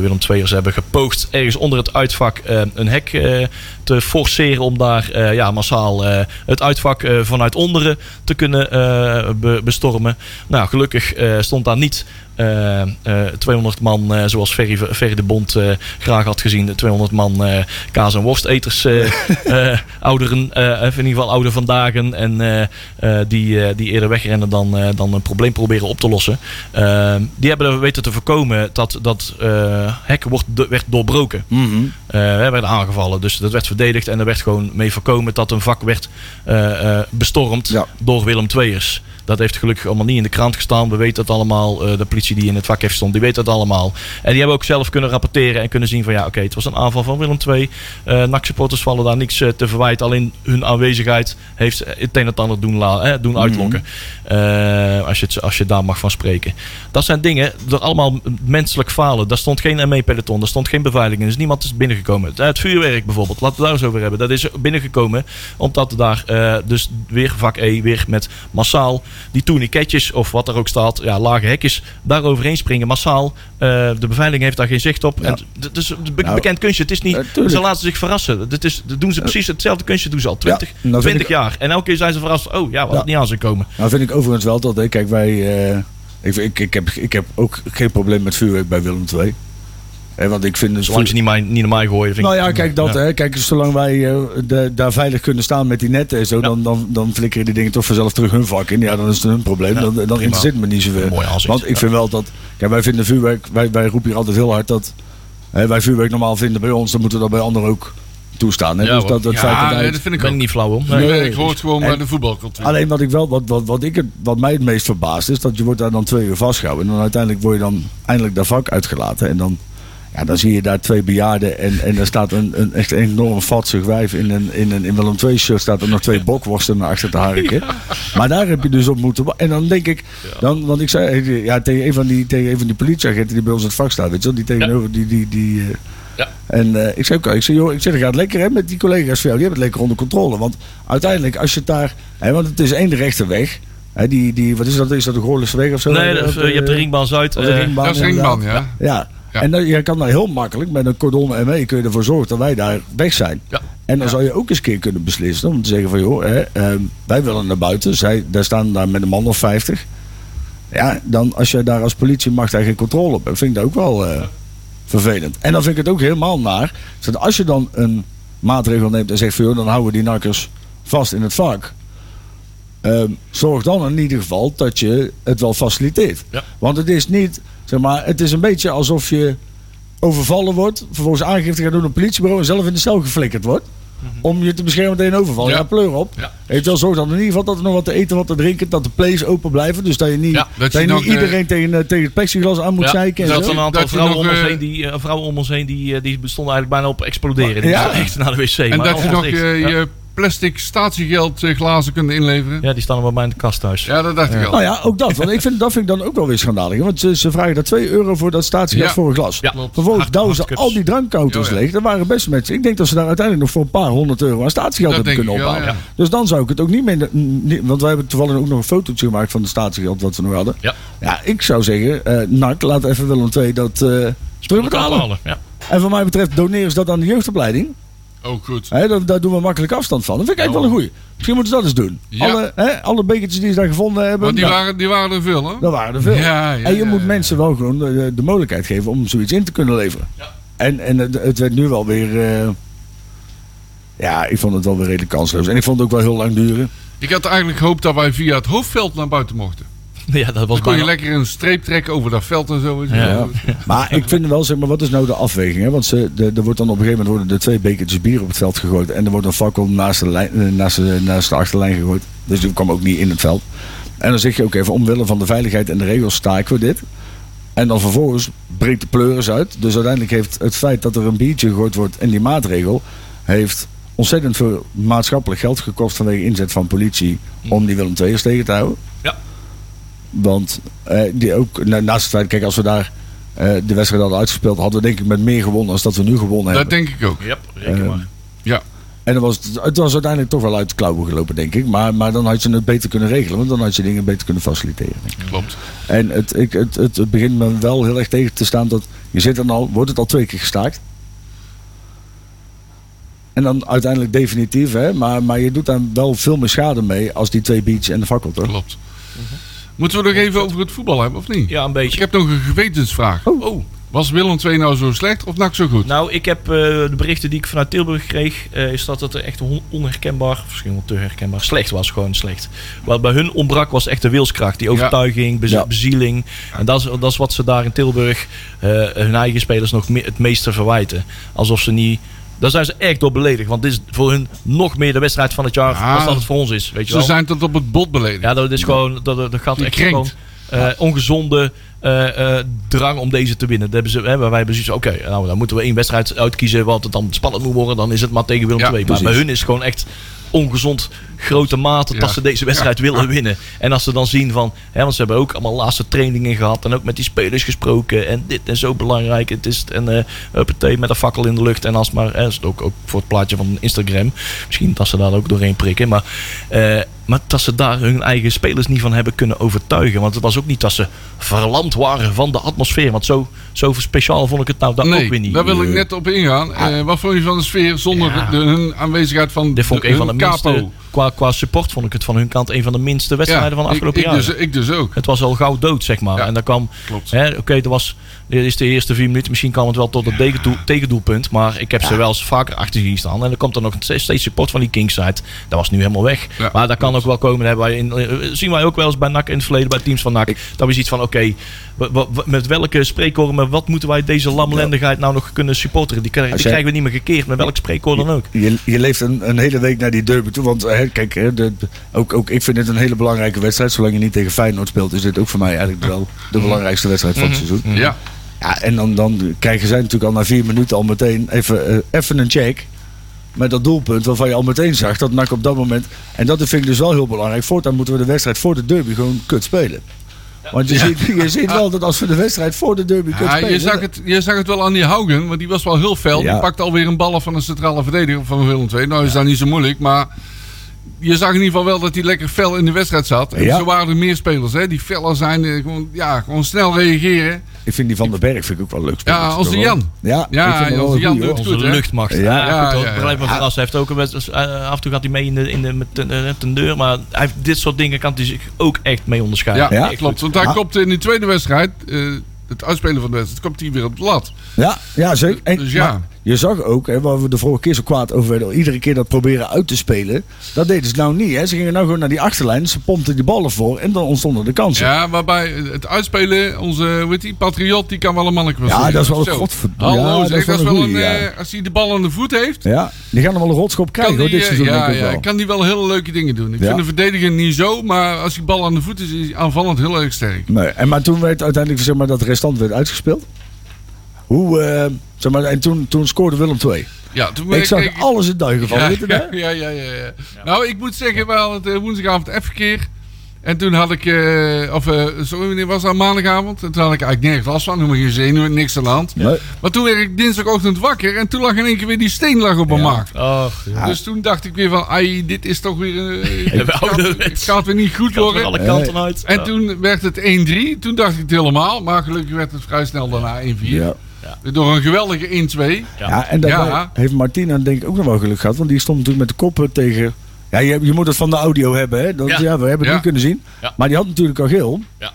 [SPEAKER 2] Willem II'ers hebben gepoogd ergens onder het uitvak een hek eh, te forceren om daar eh, ja, massaal eh, het uitvak eh, vanuit onderen te kunnen eh, be- bestormen. Nou, gelukkig eh, stond daar niet eh, eh, 200 man, eh, zoals Ferry, Ferry de Bond eh, graag had gezien, de 200 man eh, kaas- en worsteters, eh, eh, ouderen, eh, of in ieder geval oude vandaag en eh, eh, die, eh, die eerder wegrennen dan, eh, dan een probleem proberen op te lossen. Eh, die hebben weten te voorkomen dat dat eh, hek wordt, werd doorbroken. Eh, we werden aangevallen, dus dat werd verdedigd en er werd gewoon mee voorkomen dat een vak werd eh, eh, bestormd
[SPEAKER 3] Ja.
[SPEAKER 2] door Willem II'ers. Dat heeft gelukkig allemaal niet in de krant gestaan. We weten het allemaal. Eh, de politie die in het vak heeft stond, die weet het allemaal. En die hebben ook zelf kunnen rapporteren en kunnen zien van ja, oké, het was een aanval van Willem II. Eh NAC-supporters vallen daar niks eh, te verwijten. Alleen hun aanwezigheid heeft het een en het ander doen, la- eh, doen uitlokken. Eh, als, je het, als je daar mag van spreken. Dat zijn dingen, allemaal menselijk falen. Daar stond geen ME-peloton, daar stond geen beveiliging. Dus niemand is binnengekomen. Het vuurwerk bijvoorbeeld, laten we daar eens over hebben. Dat is binnengekomen omdat daar dus weer vak E, weer met massaal die tourniquetjes of wat er ook staat, ja, lage hekjes, daar overheen springen massaal. Eh, de beveiliging heeft daar geen zicht op.
[SPEAKER 3] Ja.
[SPEAKER 2] En het is een be-
[SPEAKER 3] Nou,
[SPEAKER 2] bekend kunstje. Het is niet,
[SPEAKER 3] eh,
[SPEAKER 2] ze laten zich verrassen. Dit is, dat doen ze precies hetzelfde kunstje doen ze al 20,
[SPEAKER 3] Ja, nou vind
[SPEAKER 2] 20
[SPEAKER 3] ik-
[SPEAKER 2] jaar. En elke keer zijn ze verrast. Oh ja, wat niet aan zou komen.
[SPEAKER 3] Nou vind ik overigens wel dat, hè, kijk wij, eh, ik, ik, ik, heb, ik heb ook geen probleem met vuurwerk bij Willem II. Hè, want ik vind dus
[SPEAKER 2] Zolang ze niet, mij, niet naar mij gooien. Vind
[SPEAKER 3] Nou
[SPEAKER 2] ik-
[SPEAKER 3] ja, kijk dat.
[SPEAKER 2] Ja.
[SPEAKER 3] Hè. Kijk, zolang wij eh, de- daar veilig kunnen staan met die netten en zo, dan, dan, dan flikkeren die dingen toch vanzelf terug hun vak in. Ja, dan is het hun probleem.
[SPEAKER 2] Ja,
[SPEAKER 3] dan dan
[SPEAKER 2] prima.
[SPEAKER 3] interesseert me niet zoveel.
[SPEAKER 2] Mooi.
[SPEAKER 3] Want ik
[SPEAKER 2] Ja.
[SPEAKER 3] vind wel dat. Kijk, wij vinden vuurwerk. Wij, wij roepen hier altijd heel hard dat. Hè, wij vuurwerk normaal vinden bij ons, dan moeten we dat bij anderen ook toestaan. Hè.
[SPEAKER 2] Ja,
[SPEAKER 3] dus dat, dat
[SPEAKER 4] Ja,
[SPEAKER 3] feit dat wij-
[SPEAKER 4] nee, dat vind ik ook.
[SPEAKER 2] niet flauw om.
[SPEAKER 4] Nee,
[SPEAKER 3] Nee,
[SPEAKER 4] ik hoor het gewoon bij de voetbalcultuur.
[SPEAKER 3] Alleen wat ik wel, wat, wat, wat, ik het, wat mij het meest verbaast is dat je wordt daar dan twee uur vastgehouden. En dan uiteindelijk word je dan eindelijk dat vak uitgelaten. En dan, ja, dan zie je daar twee bejaarden en, en er staat een, een echt enorm vatsig wijf in een, in een in Willem II shirt staat er nog twee bokworsten naar achter te harken. Maar daar heb je dus op moeten En dan denk ik, dan, want ik zei ja, tegen, een van die, tegen een van die politieagenten die bij ons in het vak staat, weet je wel, die tegenover die, die, die, eh,
[SPEAKER 2] Ja.
[SPEAKER 3] en eh, ik zei, oké, ik zei, joh, ik zeg, dat gaat lekker hè, met die collega's van jou. Die hebben het lekker onder controle. Want uiteindelijk, als je het daar... Hè, want het is één de rechte weg. Hè, die, die, wat is dat? Is dat de Goorlense weg of zo?
[SPEAKER 2] Nee,
[SPEAKER 3] Eh,
[SPEAKER 2] dat-
[SPEAKER 3] eh,
[SPEAKER 2] je hebt de ringbaan Zuid.
[SPEAKER 3] of de
[SPEAKER 2] eh,
[SPEAKER 3] ringbaan,
[SPEAKER 4] dat is ringbaan, ja.
[SPEAKER 3] Ja.
[SPEAKER 4] Ja.
[SPEAKER 3] En dan, je kan daar heel makkelijk met een cordon ME kun je ervoor zorgen dat wij daar weg zijn.
[SPEAKER 2] Ja.
[SPEAKER 3] En dan zou je ook eens een keer kunnen beslissen om te zeggen van joh, hè, ehm, wij willen naar buiten. Zij, daar staan daar met een man of 50. Ja, dan als je daar als politiemacht daar geen controle op hebt, vind ik dat ook wel eh, vervelend. En dan vind ik het ook helemaal naar. Dat als je dan een maatregel neemt en zegt van joh, dan houden we die nakkers vast in het vak. Ehm, zorg dan in ieder geval dat je het wel faciliteert.
[SPEAKER 2] Ja.
[SPEAKER 3] Want het is niet, zeg maar, het is een beetje alsof je overvallen wordt, vervolgens aangifte gaat doen op een politiebureau en zelf in de cel geflikkerd wordt. Om je te beschermen tegen een overval. Ja,
[SPEAKER 4] Ja.
[SPEAKER 3] pleur op.
[SPEAKER 4] Ja.
[SPEAKER 3] Je wel, zorg dan in ieder geval dat er nog wat te eten, wat te drinken, dat de plays open blijven. Dus dat je niet,
[SPEAKER 2] Ja,
[SPEAKER 3] dat
[SPEAKER 4] dat
[SPEAKER 3] je
[SPEAKER 4] je
[SPEAKER 3] niet
[SPEAKER 4] nog, eh,
[SPEAKER 3] iedereen tegen, eh, tegen het plexiglas aan moet
[SPEAKER 2] Ja,
[SPEAKER 3] zeiken.
[SPEAKER 2] er
[SPEAKER 3] En
[SPEAKER 2] zat een aantal
[SPEAKER 4] Dat
[SPEAKER 2] vrouwen,
[SPEAKER 4] nog,
[SPEAKER 2] om ons
[SPEAKER 4] eh,
[SPEAKER 2] heen die, eh, vrouwen om ons heen die, eh, die bestonden eigenlijk bijna op exploderen. Die
[SPEAKER 3] Ja.
[SPEAKER 2] echt naar de wc.
[SPEAKER 4] En
[SPEAKER 2] maar
[SPEAKER 4] dat je nog je,
[SPEAKER 2] Ja.
[SPEAKER 4] je plastic statiegeldglazen kunnen inleveren?
[SPEAKER 2] Ja, die staan er bij mij in de kast thuis.
[SPEAKER 4] Ja, dat dacht ik al.
[SPEAKER 3] Nou ja, ook dat. Want ik vind, dat vind ik dan ook wel weer schandalig. Want ze, ze vragen daar 2 euro voor dat statiegeld
[SPEAKER 4] Ja.
[SPEAKER 3] voor een glas.
[SPEAKER 2] Ja.
[SPEAKER 3] Vervolgens
[SPEAKER 2] Hard-
[SPEAKER 3] douwen ze al die drankauto's
[SPEAKER 4] Ja, ja.
[SPEAKER 3] leeg. Er waren best mensen. Ik denk dat ze daar uiteindelijk nog voor een paar honderd euro aan statiegeld
[SPEAKER 4] Dat
[SPEAKER 3] hebben kunnen ophalen.
[SPEAKER 4] ja.
[SPEAKER 3] Dus dan zou ik het ook niet meer... niet- want wij hebben toevallig ook nog een fotootje gemaakt van de statiegeld wat we nog hadden.
[SPEAKER 2] Ja.
[SPEAKER 3] Ja, ik zou zeggen, eh NAC, laat even Willem II dat eh terugbetalen.
[SPEAKER 2] Ja.
[SPEAKER 3] En voor mij betreft doneren ze dat aan de jeugdopleiding.
[SPEAKER 4] Ook goed.
[SPEAKER 3] Hè, daar, daar doen we makkelijk afstand van. Dat vind ik eigenlijk wel een goeie. Misschien moeten ze dat eens doen.
[SPEAKER 4] Ja.
[SPEAKER 3] Alle, alle bekertjes die ze daar gevonden hebben.
[SPEAKER 4] Want die
[SPEAKER 3] nou,
[SPEAKER 4] waren, die waren er veel, hè?
[SPEAKER 3] dat waren er veel.
[SPEAKER 4] Ja, ja,
[SPEAKER 3] en je moet mensen wel gewoon de, de mogelijkheid geven om zoiets in te kunnen leveren. En, en het, het werd nu wel weer... eh, ja, ik vond het wel weer redelijk kansloos. En ik vond het ook wel heel lang duren.
[SPEAKER 4] Ik had eigenlijk gehoopt dat wij via het hoofdveld naar buiten mochten.
[SPEAKER 2] ja, dat was
[SPEAKER 4] Dan kon je lekker een streep trekken over dat veld en zo.
[SPEAKER 2] Ja.
[SPEAKER 3] Maar ik vind wel, zeg maar, wat is nou de afweging? Hè? Want ze, de, er wordt dan op een gegeven moment worden er twee bekertjes bier op het veld gegooid. En er wordt een fakkel naast de, lijn, eh, naast de, naast de achterlijn gegooid. Dus die kwam ook niet in het veld. En dan zeg je ook even, omwille van de veiligheid en de regels staken we dit. En dan vervolgens breekt de pleuris uit. Dus uiteindelijk heeft het feit dat er een biertje gegooid wordt en die maatregel... heeft ontzettend veel maatschappelijk geld gekost vanwege inzet van politie... om die Willem II'ers tegen te houden.
[SPEAKER 2] Ja.
[SPEAKER 3] Want eh, die ook, na- naast het feit, kijk, als we daar eh, de wedstrijd hadden uitgespeeld, hadden we denk ik met meer gewonnen als dat we nu gewonnen
[SPEAKER 4] Dat
[SPEAKER 3] hebben.
[SPEAKER 4] denk ik ook.
[SPEAKER 2] Yep, reken
[SPEAKER 3] Eh,
[SPEAKER 2] maar.
[SPEAKER 4] Ja.
[SPEAKER 3] En dan was het, het was uiteindelijk toch wel uit de klauwen gelopen, denk ik. Maar, maar dan had je het beter kunnen regelen, want dan had je dingen beter kunnen faciliteren. denk ik.
[SPEAKER 4] Klopt.
[SPEAKER 3] En het, ik, het, het, het begint me wel heel erg tegen te staan dat je zit er al, wordt het al twee keer gestaakt. En dan uiteindelijk definitief, hè? Maar, maar je doet daar wel veel meer schade mee als die twee beats en de fakkel, toch?
[SPEAKER 4] Klopt. Moeten we nog even over het voetbal hebben, of niet?
[SPEAKER 2] Ja, een
[SPEAKER 4] Ik
[SPEAKER 2] beetje.
[SPEAKER 4] heb nog een gewetensvraag.
[SPEAKER 2] Oh,
[SPEAKER 4] Was Willem II nou zo slecht of NAC zo goed?
[SPEAKER 2] nou, ik heb eh, de berichten die ik vanuit Tilburg kreeg, eh, is dat het er echt on- onherkenbaar, misschien wel te herkenbaar, slecht was. Gewoon slecht. Wat bij hun ontbrak was echt de wilskracht, die overtuiging, bez-
[SPEAKER 3] Ja.
[SPEAKER 2] bezieling. En dat is, dat is wat ze daar in Tilburg eh, hun eigen spelers nog me- het meeste verwijten. Alsof ze niet... Daar zijn ze echt door beledigd. Want dit is voor hun nog meer de wedstrijd van het jaar
[SPEAKER 4] Ja.
[SPEAKER 2] als dat het voor ons is. Weet je
[SPEAKER 4] Ze
[SPEAKER 2] wel?
[SPEAKER 4] zijn tot op het bot beledigd.
[SPEAKER 2] Ja, dat is gewoon, dat, dat gaat echt gewoon eh, ongezonde eh, eh, drang om deze te winnen. Dat hebben ze, hè, wij hebben zoiets oké, nou, dan moeten we één wedstrijd uitkiezen wat het dan spannend moet worden. Dan is het maar tegen Willem
[SPEAKER 4] Ja,
[SPEAKER 2] II. Maar bij hun is het gewoon echt ongezond grote mate dat
[SPEAKER 4] Ja.
[SPEAKER 2] ze deze wedstrijd willen winnen. En als ze dan zien van, hè, want ze hebben ook allemaal laatste trainingen gehad en ook met die spelers gesproken en dit en zo belangrijk. Het is het, en uh, met een fakkel in de lucht en als maar, hè, is het ook, ook voor het plaatje van Instagram. Misschien dat ze daar ook doorheen prikken, maar, eh, maar dat ze daar hun eigen spelers niet van hebben kunnen overtuigen. Want het was ook niet dat ze verlamd waren van de atmosfeer. Want zo, zo speciaal vond ik het nou dan ook weer niet.
[SPEAKER 4] daar wil ik net op ingaan. Eh, wat vond je van de sfeer zonder de, hun aanwezigheid van
[SPEAKER 2] Dit vond ik
[SPEAKER 4] de,
[SPEAKER 2] een van de
[SPEAKER 4] hun
[SPEAKER 2] minste,
[SPEAKER 4] capo?
[SPEAKER 2] Qua, qua support vond ik het van hun kant een van de minste wedstrijden van de afgelopen
[SPEAKER 4] ik,
[SPEAKER 2] jaren.
[SPEAKER 4] dus, ik dus ook.
[SPEAKER 2] Het was al gauw dood, zeg maar.
[SPEAKER 4] Ja,
[SPEAKER 2] en dan kwam, oké, er was, dit is de eerste vier minuten. Misschien kwam het wel tot het tegendoel, tegendoelpunt. Maar ik heb ze wel eens vaker achter zien staan. En dan komt er nog steeds support van die Kingside. Dat was nu helemaal weg.
[SPEAKER 4] Ja,
[SPEAKER 2] maar dat kan ook wel komen. Dat hebben wij in, eh, zien wij ook wel eens bij NAC in het verleden, bij teams van NAC. Dat we iets van, oké, met welke spreekkoren, met wat moeten wij deze lamlendigheid nou nog kunnen supporteren? Die, krijgen- die we niet meer gekeerd, met welk spreekkoor dan ook.
[SPEAKER 3] Je, je leeft een, een hele week naar die derby toe. Want hè, kijk, hè, de, de- ook, ook ik vind het een hele belangrijke wedstrijd. Zolang je niet tegen Feyenoord speelt, is dit ook voor mij eigenlijk wel de belangrijkste wedstrijd van het seizoen.
[SPEAKER 4] Ja,
[SPEAKER 3] Ja, en dan, dan krijgen zij natuurlijk al na vier minuten al meteen even, eh, even een check. Met dat doelpunt waarvan je al meteen zag dat NAC op dat moment... En dat vind ik dus wel heel belangrijk. Voortaan moeten we de wedstrijd voor de derby gewoon kut spelen. Want je, ziet, je ziet wel dat als we de wedstrijd voor de derby kut
[SPEAKER 4] Ja,
[SPEAKER 3] spelen...
[SPEAKER 4] je, zag het, je zag het wel aan die Haugen, want die was wel heel fel.
[SPEAKER 3] Ja.
[SPEAKER 4] Die pakt alweer een bal van een centrale verdediger van Willem II. Nou is dat niet zo moeilijk, maar je zag in ieder geval wel dat hij lekker fel in de wedstrijd zat. En
[SPEAKER 3] Ja.
[SPEAKER 4] zo waren er meer spelers hè, die feller zijn, eh, gewoon, ja, gewoon snel reageren.
[SPEAKER 3] Ik vind die Van den Berg vind ik ook wel leuk.
[SPEAKER 4] Ja, als de Jan.
[SPEAKER 3] Ja,
[SPEAKER 4] Ja,
[SPEAKER 3] ik
[SPEAKER 4] als de Jan
[SPEAKER 3] goeie,
[SPEAKER 4] doet.
[SPEAKER 2] Onze luchtmacht.
[SPEAKER 3] Ja,
[SPEAKER 2] Ja,
[SPEAKER 4] ja,
[SPEAKER 2] goed,
[SPEAKER 4] ja, ja.
[SPEAKER 2] Hij heeft ook een wedstrijd- eh, af en toe gaat hij mee in de, in de, met ten, eh, ten deur. Maar hij heeft, dit soort dingen kan hij zich ook echt mee onderscheiden.
[SPEAKER 4] Ja,
[SPEAKER 3] Ja.
[SPEAKER 4] klopt. Want hij
[SPEAKER 3] Ja.
[SPEAKER 4] komt in die tweede wedstrijd, eh, het uitspelen van de wedstrijd, komt hij weer op de lat.
[SPEAKER 3] Ja, ja zeker. En,
[SPEAKER 4] Dus ja.
[SPEAKER 3] maar je zag ook, hè, waar we de vorige keer zo kwaad over werden, iedere keer dat proberen uit te spelen, dat deden ze nou niet. Hè. Ze gingen nou gewoon naar die achterlijn, ze pompten die ballen voor en dan ontstonden de kansen.
[SPEAKER 4] Ja, waarbij het uitspelen, onze, hoe heet die, Patriot, die kan wel een manneke
[SPEAKER 3] Ja,
[SPEAKER 4] zijn.
[SPEAKER 3] dat is wel een godverdomme. Ja, dat is wel een
[SPEAKER 4] wel een,
[SPEAKER 3] goeie, ja.
[SPEAKER 4] eh, als hij de bal aan de voet heeft,
[SPEAKER 3] Ja, die gaan hem wel een rotschop krijgen hoor, dit
[SPEAKER 4] eh,
[SPEAKER 3] seizoen
[SPEAKER 4] ja,
[SPEAKER 3] ik
[SPEAKER 4] ja,
[SPEAKER 3] wel.
[SPEAKER 4] kan die wel hele leuke dingen doen. Ik
[SPEAKER 3] Ja.
[SPEAKER 4] vind de verdediger niet zo, maar als die bal aan de voet is, is hij aanvallend heel erg sterk.
[SPEAKER 3] Nee, en maar toen werd uiteindelijk zeg maar, dat restant werd uitgespeeld. Hoe, eh, zeg maar, en toen, toen scoorde Willem II.
[SPEAKER 4] Ja, toen
[SPEAKER 3] Ik zag
[SPEAKER 4] ik-
[SPEAKER 3] alles in duigen van.
[SPEAKER 4] ja,
[SPEAKER 3] weet je dat?
[SPEAKER 4] ja, ja, ja, ja. Nou, ik moet zeggen, we hadden het eh, woensdagavond F-verkeer. En toen had ik, eh, of eh, sorry, wanneer was dat? Maandagavond. En toen had ik eigenlijk nergens last van, helemaal geen zenuwen, niks aan de hand.
[SPEAKER 3] Nee.
[SPEAKER 4] Maar toen werd ik dinsdagochtend wakker en toen lag in één keer weer die steen lag op mijn maag.
[SPEAKER 2] Ach, ja.
[SPEAKER 4] Dus toen dacht ik weer van, ai, dit is toch weer, het, gaat, het gaat weer niet goed worden.
[SPEAKER 2] alle kanten uit.
[SPEAKER 4] En
[SPEAKER 2] Ja.
[SPEAKER 4] toen werd het 1-3. Toen dacht ik het helemaal. Maar gelukkig werd het vrij snel daarna 1-4.
[SPEAKER 3] Ja.
[SPEAKER 4] Door een geweldige 1-2.
[SPEAKER 3] Ja, en daarbij
[SPEAKER 4] Ja.
[SPEAKER 3] heeft Martina denk ik ook nog wel geluk gehad. Want die stond natuurlijk met de koppen tegen... Ja, je, je moet het van de audio hebben, hè. Dat, ja.
[SPEAKER 2] Ja.
[SPEAKER 3] we hebben het
[SPEAKER 4] Ja.
[SPEAKER 3] niet kunnen zien.
[SPEAKER 2] Ja.
[SPEAKER 3] Maar die had natuurlijk al geel.
[SPEAKER 2] Ja.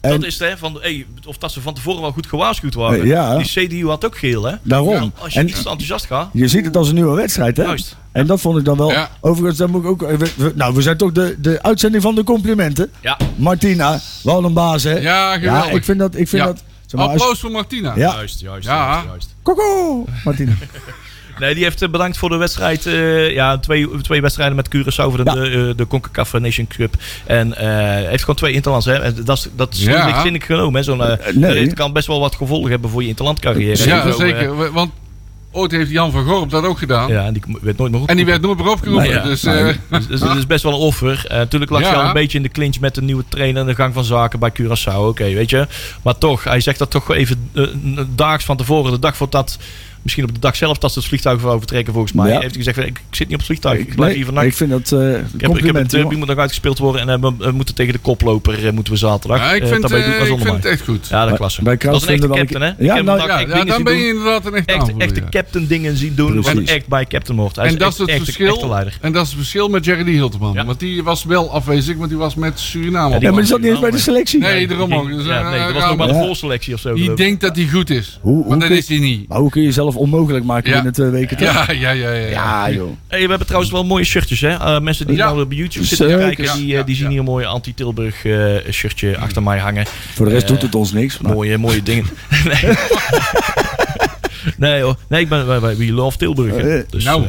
[SPEAKER 3] En-
[SPEAKER 2] dat is het, hè, van, hey, of dat ze van tevoren wel goed gewaarschuwd waren.
[SPEAKER 3] Ja.
[SPEAKER 2] Die CDU had ook geel, hè?
[SPEAKER 3] Daarom.
[SPEAKER 2] Ja, als je
[SPEAKER 3] En-
[SPEAKER 2] iets te enthousiast gaat.
[SPEAKER 3] Je ziet het als een nieuwe wedstrijd, hè?
[SPEAKER 2] Juist.
[SPEAKER 3] En dat vond ik dan wel...
[SPEAKER 4] Ja.
[SPEAKER 3] Overigens, dan moet ik ook... we- we- nou, we zijn toch de, de uitzending van de complimenten.
[SPEAKER 2] Ja.
[SPEAKER 3] Martina, wel een baas, hè?
[SPEAKER 4] Ja, geweldig.
[SPEAKER 3] Ja, ik vind dat... Ik vind
[SPEAKER 4] Ja.
[SPEAKER 3] dat zeg maar, als-
[SPEAKER 4] Applaus voor Martina.
[SPEAKER 3] Ja.
[SPEAKER 2] Juist, juist,
[SPEAKER 4] Ja.
[SPEAKER 2] juist, juist.
[SPEAKER 3] Koko, Martina.
[SPEAKER 2] Nee, die heeft eh, bedankt voor de wedstrijd. eh, ja, twee, twee wedstrijden met Curaçao voor de,
[SPEAKER 3] Ja.
[SPEAKER 2] de, eh, de CONCACAF Nation Cup. En eh, heeft gewoon twee interlands. Hè. En dat is, dat is
[SPEAKER 4] Ja.
[SPEAKER 2] niet lichtzinnig genomen. Hè. Zo'n,
[SPEAKER 3] nee.
[SPEAKER 2] Het kan best wel wat gevolgen hebben voor je interlandcarrière.
[SPEAKER 4] Ja,
[SPEAKER 2] Zo,
[SPEAKER 4] zeker. Want ooit heeft Jan van Gorp dat ook gedaan.
[SPEAKER 2] ja, en die werd nooit meer
[SPEAKER 4] En die
[SPEAKER 2] opgeroepen.
[SPEAKER 4] werd nooit meer opgeroepen.
[SPEAKER 2] Ja.
[SPEAKER 4] dus,
[SPEAKER 3] Nee.
[SPEAKER 4] eh,
[SPEAKER 2] Dus, dus het is best wel een offer. Eh, natuurlijk lag
[SPEAKER 4] Ja.
[SPEAKER 2] hij al een beetje in de clinch met de nieuwe trainer en de gang van zaken bij Curaçao. Oké, weet je. Maar toch, hij zegt dat toch even eh, daags van tevoren, de dag voordat, misschien op de dag zelf dat ze het vliegtuig voor vertrekken volgens mij.
[SPEAKER 3] Ja.
[SPEAKER 2] Heeft hij gezegd, ik, zit niet op het vliegtuig, ik blijf
[SPEAKER 3] Nee,
[SPEAKER 2] hier vannacht.
[SPEAKER 3] ik vind dat eh
[SPEAKER 2] Ik heb, ik heb het
[SPEAKER 3] hoor.
[SPEAKER 2] moet nog uitgespeeld worden en eh, we, we moeten tegen de koploper eh, moeten we zaterdag.
[SPEAKER 4] ja, ik
[SPEAKER 2] Eh,
[SPEAKER 4] vind, eh, ik vind het echt goed.
[SPEAKER 2] Ja, dat
[SPEAKER 3] Bij-
[SPEAKER 2] klasse.
[SPEAKER 3] bij
[SPEAKER 2] dat is een echte captain, hè?
[SPEAKER 3] Ja,
[SPEAKER 2] heb
[SPEAKER 3] nou,
[SPEAKER 4] Ja,
[SPEAKER 2] echt
[SPEAKER 4] dan ben
[SPEAKER 2] doen.
[SPEAKER 4] je inderdaad een echte
[SPEAKER 2] Echt,
[SPEAKER 4] aanvoerder,
[SPEAKER 2] echte
[SPEAKER 4] ja.
[SPEAKER 2] captain dingen zien doen, wat echt bij captain hoort. Hij
[SPEAKER 4] En
[SPEAKER 2] is
[SPEAKER 4] dat
[SPEAKER 2] echt,
[SPEAKER 4] is het
[SPEAKER 2] echt,
[SPEAKER 4] verschil. En dat is het verschil met Jerry Hilterman.
[SPEAKER 2] Ja.
[SPEAKER 4] Want die was wel afwezig, want die was met Suriname.
[SPEAKER 2] Ja,
[SPEAKER 4] op
[SPEAKER 3] Ja, maar die zat niet eens bij de selectie.
[SPEAKER 4] Nee, daarom ook. Dus,
[SPEAKER 2] ja,
[SPEAKER 4] eh,
[SPEAKER 2] nee, dat was
[SPEAKER 4] ja,
[SPEAKER 2] nog maar de
[SPEAKER 3] Ja.
[SPEAKER 2] voorselectie of zo.
[SPEAKER 4] Die denkt dat hij goed is. Maar dat is hij niet.
[SPEAKER 3] Maar hoe kun je jezelf onmogelijk maken
[SPEAKER 4] Ja.
[SPEAKER 3] binnen twee weken?
[SPEAKER 4] Ja, ja, ja. ja,
[SPEAKER 3] Ja, joh.
[SPEAKER 2] Hey, we hebben trouwens wel mooie shirtjes, hè? Eh, mensen die
[SPEAKER 4] Ja.
[SPEAKER 2] nou op YouTube zitten
[SPEAKER 3] Zeker.
[SPEAKER 2] kijken,
[SPEAKER 4] Ja,
[SPEAKER 2] die,
[SPEAKER 4] ja,
[SPEAKER 2] eh, die zien
[SPEAKER 4] ja.
[SPEAKER 2] hier een mooie anti-Tilburg eh, shirtje achter mij hangen.
[SPEAKER 3] Voor de rest doet het ons niks. Maar
[SPEAKER 2] Mooie, mooie dingen. nee. nee hoor. Nee, ik ben bij, bij We Love Tilburg. hè.
[SPEAKER 3] Eh,
[SPEAKER 2] Dus,
[SPEAKER 4] nou.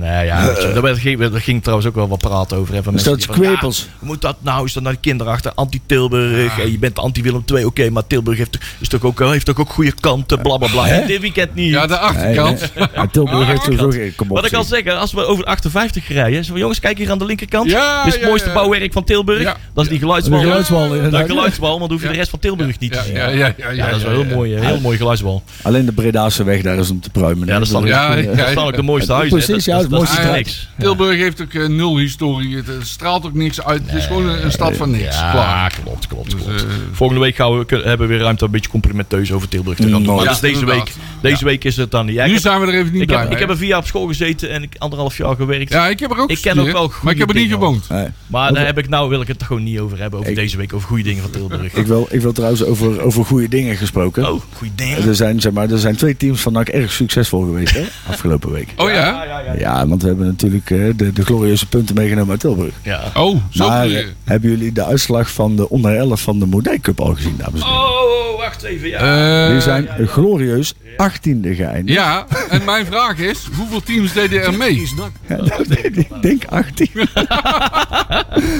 [SPEAKER 2] Eh, nee, ja, je, daar, ging, daar ging trouwens ook wel wat praten over. Hè, van
[SPEAKER 3] Dus
[SPEAKER 2] mensen
[SPEAKER 3] dat is
[SPEAKER 2] ja,
[SPEAKER 3] kwepels.
[SPEAKER 2] hoe moet dat nou? Is dat naar de kinderen achter? Anti-Tilburg. en Je bent anti-Willem II. Oké, maar Tilburg heeft, is toch ook, heeft toch ook goede kanten. Bla bla? Dit weekend niet.
[SPEAKER 4] Ja, de achterkant.
[SPEAKER 3] nee. Ja, Tilburg heeft sowieso geen...
[SPEAKER 2] Wat ik al
[SPEAKER 3] zeg.
[SPEAKER 2] zeggen, als we over de 58 rijden. Zo jongens, kijk hier aan de linkerkant.
[SPEAKER 4] Ja,
[SPEAKER 2] Dit is het
[SPEAKER 4] ja,
[SPEAKER 2] mooiste
[SPEAKER 4] ja.
[SPEAKER 2] bouwwerk van Tilburg.
[SPEAKER 4] Ja.
[SPEAKER 2] Dat is die geluidswal.
[SPEAKER 3] De geluidswal,
[SPEAKER 2] De maar dan hoef je
[SPEAKER 4] Ja.
[SPEAKER 2] de rest van Tilburg niet te
[SPEAKER 4] Ja,
[SPEAKER 2] zien.
[SPEAKER 4] ja, ja, ja,
[SPEAKER 2] Ja, dat is wel
[SPEAKER 4] ja,
[SPEAKER 2] heel
[SPEAKER 4] ja.
[SPEAKER 2] mooi, heel mooi geluidswal.
[SPEAKER 3] Alleen de Bredaanse weg daar is om te pruimen.
[SPEAKER 2] Ja, dat
[SPEAKER 4] Ja, ja,
[SPEAKER 2] dat staan ook de mooiste
[SPEAKER 3] Ja,
[SPEAKER 2] hè.
[SPEAKER 3] precies, ja, het
[SPEAKER 2] dat
[SPEAKER 3] mooiste
[SPEAKER 2] is
[SPEAKER 4] straat.
[SPEAKER 2] niks.
[SPEAKER 4] Tilburg heeft ook eh, nul historie. Het, het straalt ook niks uit. Het is gewoon een, een stad van niks.
[SPEAKER 2] Ja,
[SPEAKER 4] Klaar.
[SPEAKER 2] klopt, klopt,
[SPEAKER 4] Dus,
[SPEAKER 2] klopt.
[SPEAKER 4] eh,
[SPEAKER 2] Volgende week gaan we, hebben we weer ruimte om een beetje complimenteus over Tilburg te gaan doen. Maar
[SPEAKER 4] ja,
[SPEAKER 2] dat is deze
[SPEAKER 4] inderdaad.
[SPEAKER 2] week, deze week is het dan niet.
[SPEAKER 4] Nu
[SPEAKER 2] heb,
[SPEAKER 4] zijn we er even niet
[SPEAKER 2] ik
[SPEAKER 4] bij.
[SPEAKER 2] heb, ik heb een vier jaar op school gezeten en ik anderhalf jaar gewerkt.
[SPEAKER 4] ja, ik heb er ook
[SPEAKER 2] ik ken ook wel
[SPEAKER 4] Maar ik heb er niet gewoond.
[SPEAKER 3] Nee.
[SPEAKER 2] Maar daar heb ik nou, wil ik het gewoon niet over hebben. Over
[SPEAKER 3] Ik-
[SPEAKER 2] deze week, over goede dingen van Tilburg.
[SPEAKER 3] Ik wil, ik wil trouwens over, over goede dingen gesproken.
[SPEAKER 2] Oh, goede dingen.
[SPEAKER 3] Er, zijn, zeg maar, er zijn twee teams van NAC erg succesvol geweest hè, afgelopen week.
[SPEAKER 4] Oh ja?
[SPEAKER 2] ja, ja.
[SPEAKER 3] Ja, want we hebben natuurlijk eh, de, de glorieuze punten meegenomen uit Tilburg.
[SPEAKER 2] ja.
[SPEAKER 4] Oh, zo
[SPEAKER 3] Maar eh,
[SPEAKER 4] je.
[SPEAKER 3] hebben jullie de uitslag van de onder 11 van de Moerdijk Cup al gezien, dames en heren?
[SPEAKER 2] Oh, wacht even. Ja.
[SPEAKER 4] Eh,
[SPEAKER 3] Die zijn glorieus 18e geëindigd.
[SPEAKER 4] Ja, en mijn vraag is, hoeveel teams deden er mee?
[SPEAKER 3] Ja, ik denk 18.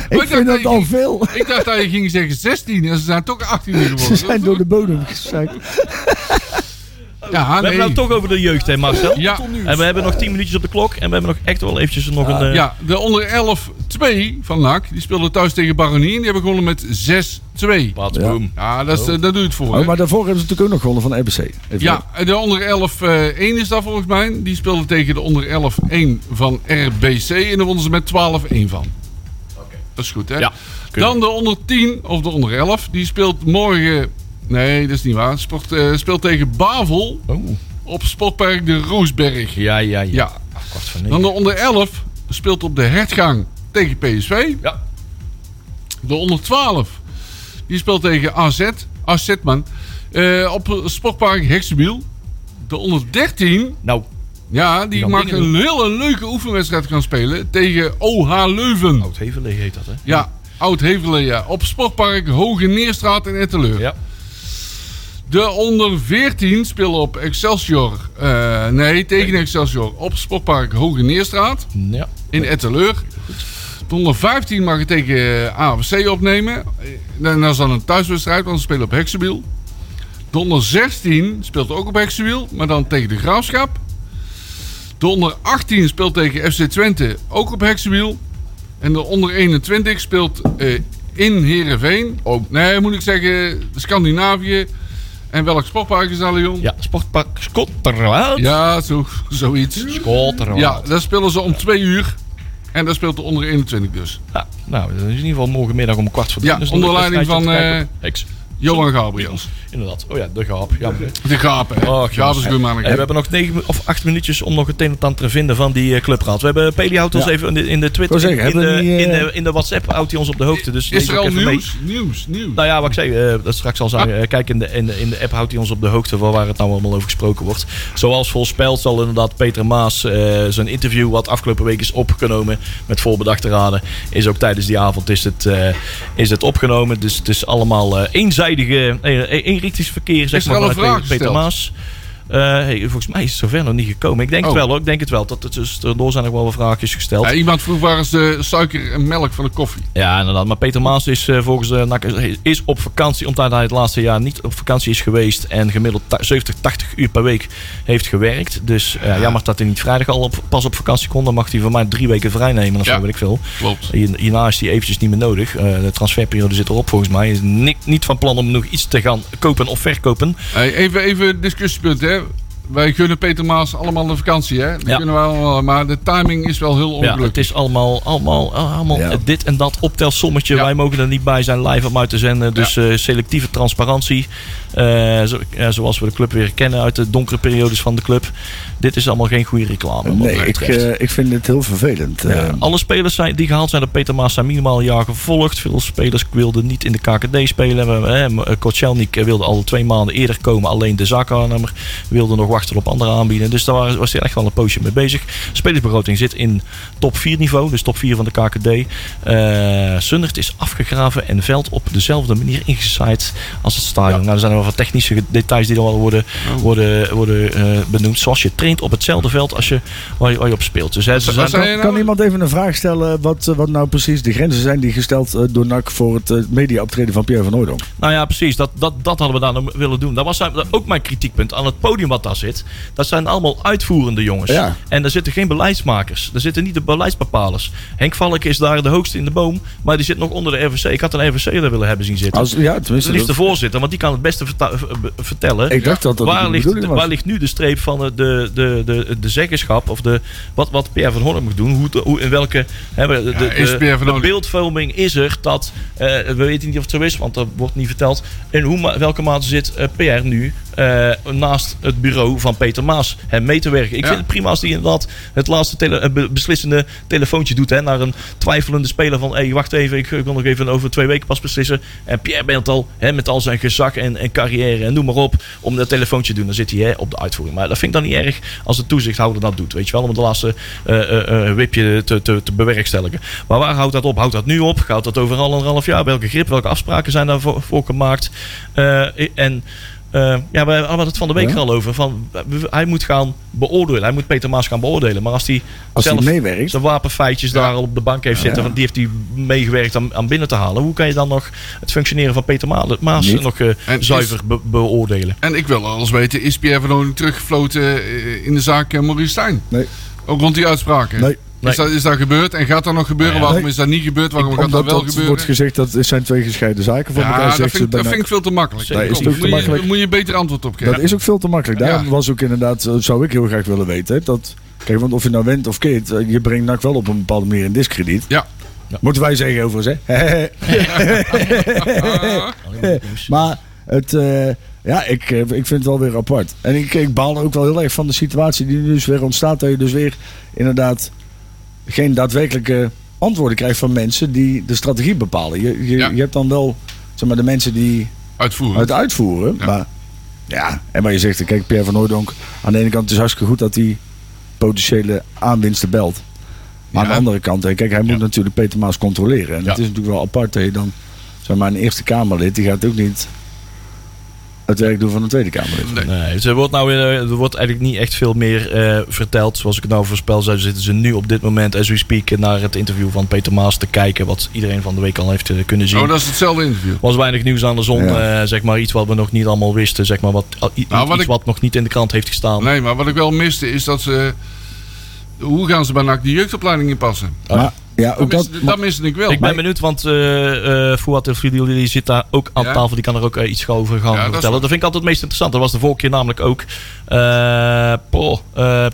[SPEAKER 3] ik vind
[SPEAKER 4] dat
[SPEAKER 3] al veel.
[SPEAKER 4] Ik dacht dat je ging zeggen 16 en ze zijn toch 18
[SPEAKER 3] Ze
[SPEAKER 4] geworden.
[SPEAKER 3] zijn door de bodem gezakt.
[SPEAKER 4] Ja,
[SPEAKER 2] we hebben
[SPEAKER 4] nee.
[SPEAKER 2] nou toch over de jeugd, hè Marcel?
[SPEAKER 4] Ja.
[SPEAKER 2] En we hebben nog 10 minuutjes op de klok. En we hebben nog echt wel eventjes nog een... eh,
[SPEAKER 4] Ja, de onder 11 2 van NAC, die speelden thuis tegen Baronie en die hebben gewonnen met 6-2.
[SPEAKER 2] Wat,
[SPEAKER 3] Ja.
[SPEAKER 2] boom.
[SPEAKER 4] Ja, dat, is, eh, daar doe je het voor.
[SPEAKER 3] Oh, maar daarvoor hebben ze natuurlijk ook nog gewonnen van RBC. Even
[SPEAKER 4] Ja, en de onder 11 eh 1 is dat volgens mij. Die speelde tegen de onder 11 1 van RBC en daar wonnen ze met 12-1 van. Dat is goed, hè?
[SPEAKER 2] Ja,
[SPEAKER 4] Dan de onder 10 of de onder 11. Die speelt morgen. Nee, dat is niet waar. Sport, eh, speelt tegen Bavel
[SPEAKER 2] Oh.
[SPEAKER 4] op Sportpark de Roosberg.
[SPEAKER 2] Ja, ja, ja.
[SPEAKER 4] Ja.
[SPEAKER 2] Van
[SPEAKER 4] Dan de onder 11 speelt op de hertgang tegen PSV.
[SPEAKER 2] Ja.
[SPEAKER 4] De onder 12 die speelt tegen AZ. AZ man. Eh, op Sportpark Hexenbiel. De onder 13
[SPEAKER 2] Nou,
[SPEAKER 4] ja, die mag een hele leuke oefenwedstrijd gaan spelen tegen OH Leuven.
[SPEAKER 2] Oud-Heverlee heet dat, hè?
[SPEAKER 4] Ja, Oud-Hevelen, ja. Op Sportpark Hoge Neerstraat in Etteleur.
[SPEAKER 2] Ja.
[SPEAKER 4] De onder 14 spelen op Excelsior. eh, nee, tegen Excelsior. Op Sportpark Hoge Neerstraat
[SPEAKER 2] Ja.
[SPEAKER 4] in Etteleur. De onder 15 mag het tegen AFC opnemen. En dat is dan een thuiswedstrijd, want ze spelen op Heksenbiel. De onder 16 speelt ook op Heksenbiel, maar dan tegen de Graafschap. De onder 18 speelt tegen FC Twente, ook op Heksenwiel. En de onder 21 speelt eh, in Heerenveen. Ook, nee, moet ik zeggen, Scandinavië. En welk sportpark is dat, Leon?
[SPEAKER 2] Ja, Sportpark Schotterwaard.
[SPEAKER 4] Ja, zo, zoiets.
[SPEAKER 2] Schotterwaard.
[SPEAKER 4] Ja, daar spelen ze om twee uur. En daar speelt de onder 21 dus.
[SPEAKER 2] Ja, nou, dat is in ieder geval morgenmiddag om kwart voor drie.
[SPEAKER 4] Ja,
[SPEAKER 2] Dus
[SPEAKER 4] onder leiding van,
[SPEAKER 2] Hex.
[SPEAKER 4] Johan Gabriels.
[SPEAKER 2] Inderdaad. Oh ja, de gaap. Jammer.
[SPEAKER 4] De gapen, hè?
[SPEAKER 2] Oh,
[SPEAKER 4] is goed, man.
[SPEAKER 2] Hey, we hebben nog negen of acht minuutjes om nog het een en ander te vinden van die eh, clubraad. We hebben Peli houdt ons
[SPEAKER 3] Ja.
[SPEAKER 2] even in de, in de Twitter,
[SPEAKER 3] zeggen,
[SPEAKER 2] in, de, in,
[SPEAKER 3] eh,
[SPEAKER 2] de, in de WhatsApp houdt hij ons op de hoogte. Dus
[SPEAKER 4] Is er al
[SPEAKER 2] mee.
[SPEAKER 4] nieuws? Nieuws, nieuws.
[SPEAKER 2] Nou ja, wat ik zei, eh, dat straks al zei. eh, kijk, in de, in, de, in de app houdt hij ons op de hoogte van waar het nou allemaal over gesproken wordt. Zoals voorspeld zal inderdaad Peter Maas eh, zijn interview, wat afgelopen week is opgenomen met voorbedachte raden, is ook tijdens die avond is het, eh, is het opgenomen. Dus het is allemaal eh, eenzijdige, eh, eenrichtingsverkeer, zeg
[SPEAKER 4] Is
[SPEAKER 2] maar, vanuit Peter? Maas. Eh, hey, volgens mij is het zover nog niet gekomen. Ik denk
[SPEAKER 4] Oh.
[SPEAKER 2] het wel hoor. Ik denk het wel. Dat het dus, door zijn nog wel wat vraagjes gesteld.
[SPEAKER 4] Ja, iemand vroeg waar is de suiker en melk van de koffie?
[SPEAKER 2] Ja, inderdaad. Maar Peter Maas is eh, volgens de NAC is op vakantie, omdat hij het laatste jaar niet op vakantie is geweest en gemiddeld ta- 70, 80 uur per week heeft gewerkt. Dus eh, jammer dat hij niet vrijdag al op, pas op vakantie kon. Dan mag hij van mij drie weken vrij nemen of
[SPEAKER 4] Ja.
[SPEAKER 2] zo, weet ik veel.
[SPEAKER 4] Klopt.
[SPEAKER 2] Hier- Hierna is hij eventjes niet meer nodig. Eh, de transferperiode zit erop volgens mij. Hij is ni- niet van plan om nog iets te gaan kopen of verkopen.
[SPEAKER 4] Hey, even, even discussiepunt, hè. Wij gunnen Peter Maas allemaal de vakantie, hè. Dat
[SPEAKER 2] Ja.
[SPEAKER 4] kunnen we allemaal, maar de timing is wel heel
[SPEAKER 2] Ja,
[SPEAKER 4] ongelukkig.
[SPEAKER 2] het is allemaal, allemaal, allemaal
[SPEAKER 3] Ja.
[SPEAKER 2] dit en dat optelsommetje.
[SPEAKER 4] Ja.
[SPEAKER 2] Wij mogen er niet bij zijn live om uit te zenden. Dus eh, selectieve transparantie. Eh, zo- ja, zoals we de club weer kennen uit de donkere periodes van de club. Dit is allemaal geen goede reclame.
[SPEAKER 3] Nee, ik, eh, ik vind het heel vervelend.
[SPEAKER 2] Ja,
[SPEAKER 3] Eh,
[SPEAKER 2] alle spelers zijn, die gehaald zijn door Peter Maas zijn minimaal een jaar gevolgd. Veel spelers wilden niet in de KKD spelen. Eh, Kotschelnik wilde al twee maanden eerder komen. Alleen de zaakwaarnemer wilde nog wachten op andere aanbiedingen. Dus daar was- hij echt wel een poosje mee bezig. Spelersbegroting zit in top 4 niveau. Dus top 4 van de KKD. Eh Sundert is afgegraven en veld op dezelfde manier ingezaaid als het stadion. Nou, er zijn er wel wat technische details die er wel worden, worden, worden eh, benoemd. Zoals je traint op hetzelfde veld als je, waar, je, waar je op speelt. Dus hè, ze
[SPEAKER 4] Wat
[SPEAKER 2] zijn
[SPEAKER 4] zei je nou?
[SPEAKER 3] Kan iemand even een vraag stellen wat, eh, wat nou precies de grenzen zijn die gesteld eh, door NAC voor het media-optreden van Pierre van Hooydonk?
[SPEAKER 2] Nou ja, precies. Dat, dat, dat hadden we daar nog willen doen. Dat was ook mijn kritiekpunt. Aan het podium wat daar zit, dat zijn allemaal uitvoerende jongens.
[SPEAKER 3] Ja.
[SPEAKER 2] En daar zitten geen beleidsmakers. Daar zitten niet de beleidsbepalers. Henk Valk is daar de hoogste in de boom, maar die zit nog onder de RVC. Ik had een RVC er willen hebben zien zitten.
[SPEAKER 3] Als, ja, tenminste.
[SPEAKER 2] Het liefst de voorzitter, want die kan het beste vertellen.
[SPEAKER 3] ik dacht dat dat
[SPEAKER 2] waar, ligt, waar ligt nu de streep van eh, de, de, de, de zeggenschap of de, wat, wat Pierre van Horn moet doen? Hoe, hoe, in welke hè, de, de,
[SPEAKER 4] is
[SPEAKER 2] de- beeldvorming is er dat, eh, we weten niet of het zo is, want dat wordt niet verteld. In hoe, welke mate zit eh, Pierre nu eh, naast het bureau van Peter Maas hem mee te werken? Ik
[SPEAKER 4] Ja.
[SPEAKER 2] vind het prima als hij inderdaad het laatste tele, eh, be- beslissende telefoontje doet hè, naar een twijfelende speler van hey, wacht even, ik, ik wil nog even over twee weken pas beslissen. En Pierre bent al hè, met al zijn gezag en, en carrière en noem maar op om dat telefoontje te doen. Dan zit hij hè, op de uitvoering. Maar dat vind ik dan niet erg als de toezichthouder dat doet. Weet je wel, om de laatste eh, wipje te, te, te bewerkstelligen. Maar waar houdt dat op? Houdt dat nu op? Gaat dat over anderhalf jaar? Welke grip, welke afspraken zijn daarvoor voor gemaakt? En eh, ja, we hadden het van de week
[SPEAKER 3] Ja.
[SPEAKER 2] er al over. Van, hij moet gaan beoordelen. Hij moet Peter Maas gaan beoordelen. Maar als hij
[SPEAKER 3] Als hij
[SPEAKER 2] zelf
[SPEAKER 3] meewerkt.
[SPEAKER 2] zijn wapenfeitjes
[SPEAKER 4] Ja.
[SPEAKER 2] daar al op de bank heeft zitten,
[SPEAKER 3] Ja.
[SPEAKER 2] want die heeft hij meegewerkt aan, aan binnen te halen. Hoe kan je dan nog het functioneren van Peter Ma- Maas
[SPEAKER 3] Niet.
[SPEAKER 2] nog eh,
[SPEAKER 4] En is-
[SPEAKER 2] zuiver be- beoordelen?
[SPEAKER 4] En ik wil alles weten, is Pierre van Hooydonk teruggefloten eh, in de zaak Maurice Stijn?
[SPEAKER 3] Nee.
[SPEAKER 4] Ook rond die uitspraken?
[SPEAKER 3] Nee.
[SPEAKER 2] Nee.
[SPEAKER 4] Is, dat, is dat gebeurd en gaat dat nog gebeuren?
[SPEAKER 2] Nee.
[SPEAKER 4] Waarom
[SPEAKER 3] Nee.
[SPEAKER 4] is dat niet gebeurd? Waarom gaat dat wel
[SPEAKER 3] dat
[SPEAKER 4] gebeuren?
[SPEAKER 3] wordt gezegd dat het zijn twee gescheiden zaken voor elkaar.
[SPEAKER 4] ja, dat
[SPEAKER 3] zegt
[SPEAKER 4] vind, ik- dat vind ik veel te makkelijk.
[SPEAKER 2] Dat is
[SPEAKER 3] ook te
[SPEAKER 4] moet je-
[SPEAKER 3] makkelijk.
[SPEAKER 4] moet je beter antwoord op geven.
[SPEAKER 3] Dat is ook veel te makkelijk. Daarom
[SPEAKER 4] Ja.
[SPEAKER 3] was ook inderdaad, dat zou ik heel graag willen weten. hè, Dat, kijk, want of je nou wint of keert, eh, je brengt NAC wel op een bepaalde manier in discrediet.
[SPEAKER 4] Ja.
[SPEAKER 3] Moeten wij zeggen overigens, hè? maar het, eh, ja, ik, eh, ik vind het wel weer apart. En ik, ik baal er ook wel heel erg van de situatie die nu dus weer ontstaat. Dat je dus weer inderdaad geen daadwerkelijke antwoorden krijgt van mensen die de strategie bepalen. Je, je,
[SPEAKER 4] Ja.
[SPEAKER 3] je hebt dan wel zeg maar, de mensen die
[SPEAKER 4] Uitvoeren.
[SPEAKER 3] het uitvoeren.
[SPEAKER 4] Ja.
[SPEAKER 3] Maar ja, en waar je zegt, kijk, Pierre van Hooydonk, aan de ene kant het is hartstikke goed dat hij potentiële aanwinsten belt. Maar aan de andere kant, kijk, hij moet natuurlijk Peter Maas controleren. En het is natuurlijk wel apart dat je dan, zeg maar, een Eerste Kamerlid, die gaat ook niet het werk doen van een Tweede Kamerlid.
[SPEAKER 4] Nee.
[SPEAKER 2] Nee, er wordt, nou, weer, eh, er wordt eigenlijk niet echt veel meer eh, verteld. Zoals ik het nou voorspel zou, zitten ze nu op dit moment, as we speak, naar het interview van Peter Maas te kijken. Wat iedereen van de week al heeft eh, kunnen zien.
[SPEAKER 4] Oh, dat is hetzelfde interview.
[SPEAKER 2] was weinig nieuws aan de zon,
[SPEAKER 3] Ja.
[SPEAKER 2] eh, zeg maar. Iets wat we nog niet allemaal wisten, zeg maar. Wat,
[SPEAKER 4] Nou, wat
[SPEAKER 2] iets
[SPEAKER 4] ik-
[SPEAKER 2] wat nog niet in de krant heeft gestaan.
[SPEAKER 4] Nee, maar wat ik wel miste is dat ze hoe gaan ze bij NAC die jeugdopleiding inpassen?
[SPEAKER 3] Maar, ja, ook
[SPEAKER 4] Dat,
[SPEAKER 3] dat,
[SPEAKER 4] mis, dat miste ik wel.
[SPEAKER 2] Ik ben benieuwd, want eh eh Fouad El Fidil, die zit daar ook aan
[SPEAKER 4] Ja.
[SPEAKER 2] tafel. Die kan er ook eh, iets over gaan
[SPEAKER 4] Ja,
[SPEAKER 2] vertellen. Dat, vind ik altijd het meest interessant. Dat was de vorige keer namelijk ook. eh poh, eh,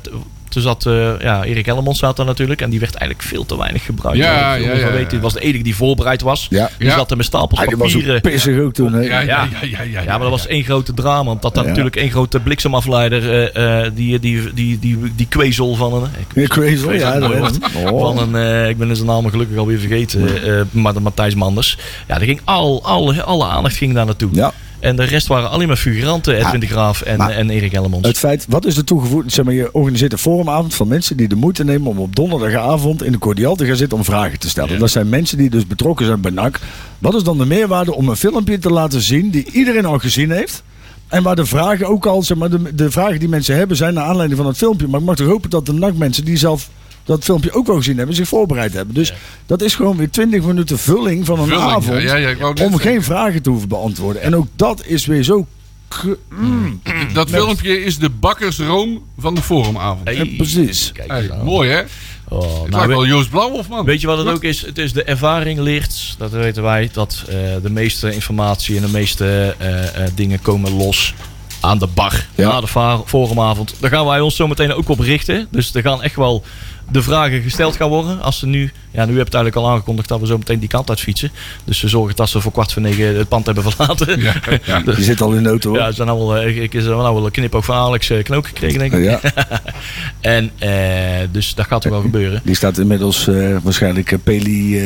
[SPEAKER 2] toen zat eh, ja, Erik Hellemond zat er natuurlijk. En die werd eigenlijk veel te weinig gebruikt.
[SPEAKER 4] Ja,
[SPEAKER 2] Ja,
[SPEAKER 4] ja, ja, ja.
[SPEAKER 2] Die was de enige die voorbereid was.
[SPEAKER 3] Ja.
[SPEAKER 2] Die
[SPEAKER 4] Ja.
[SPEAKER 2] zat er met stapels
[SPEAKER 3] Ah, die was
[SPEAKER 2] papieren.
[SPEAKER 3] ook pissig ook toen. Hè?
[SPEAKER 4] ja, ja,
[SPEAKER 2] Ja.
[SPEAKER 4] ja, ja, ja,
[SPEAKER 2] Ja, maar dat was één grote drama. Omdat dat
[SPEAKER 3] Ja.
[SPEAKER 2] natuurlijk één grote bliksemafleider, eh, eh, die, die, die, die, die kwezel van een... Ik,
[SPEAKER 3] Ja, Crazy,
[SPEAKER 2] weet
[SPEAKER 3] ja. dat weet
[SPEAKER 2] van
[SPEAKER 3] Oh.
[SPEAKER 2] een, eh, ik ben zijn naam gelukkig alweer vergeten, eh, maar de Matthijs Manders. Ja, er ging al, alle, alle aandacht ging daar naartoe.
[SPEAKER 3] Ja.
[SPEAKER 2] En de rest waren alleen maar figuranten, Edwin de Graaf en,
[SPEAKER 3] maar-
[SPEAKER 2] en Erik Hellemons.
[SPEAKER 3] Het feit, wat is er toegevoegd? Zeg maar, je organiseert een forumavond van mensen die de moeite nemen om op donderdagavond in de cordial te gaan zitten om vragen te stellen. Dat zijn mensen die dus betrokken zijn bij NAC. Wat is dan de meerwaarde om een filmpje te laten zien die iedereen al gezien heeft? En waar de vragen ook al, zeg maar, de, de vragen die mensen hebben zijn naar aanleiding van het filmpje. Maar ik mag toch hopen dat de NAC-mensen die zelf dat filmpje ook wel gezien hebben, zich voorbereid hebben. Dus dat is gewoon weer 20 minuten vulling van een
[SPEAKER 4] Vulling,
[SPEAKER 3] avond.
[SPEAKER 4] ja, ja,
[SPEAKER 3] om
[SPEAKER 4] zeggen.
[SPEAKER 3] geen vragen te hoeven beantwoorden. En ook dat is weer zo. ge- mm.
[SPEAKER 4] Dat filmpje is de bakkersroom van de forumavond.
[SPEAKER 2] Hey,
[SPEAKER 3] precies.
[SPEAKER 2] Kijk
[SPEAKER 4] Hey, mooi hè?
[SPEAKER 2] Oh,
[SPEAKER 4] Het
[SPEAKER 2] nou,
[SPEAKER 4] wel Joost Blauwhof man.
[SPEAKER 2] weet je wat het ook is? Het is de ervaring leert, dat weten wij, dat eh, de meeste informatie en de meeste eh, eh, dingen komen los aan de bar.
[SPEAKER 3] Ja.
[SPEAKER 2] Na de va- forumavond. Daar gaan wij ons zo meteen ook op richten. Dus er gaan echt wel de vragen gesteld gaan worden. Als ze nu, ja, nu heb je het eigenlijk al aangekondigd dat we zo meteen die kant uit fietsen. Dus we zorgen dat ze voor kwart voor negen het pand hebben verlaten.
[SPEAKER 4] Ja, ja.
[SPEAKER 2] Dus-
[SPEAKER 3] Je zit al in de auto hoor.
[SPEAKER 2] ja, ze zijn al, wel, eh, ik is nou wel een knipoog van Alex eh, Knook gekregen, denk ik.
[SPEAKER 3] Ja,
[SPEAKER 2] En eh, dus dat gaat er wel gebeuren.
[SPEAKER 3] die staat inmiddels eh, waarschijnlijk Peli.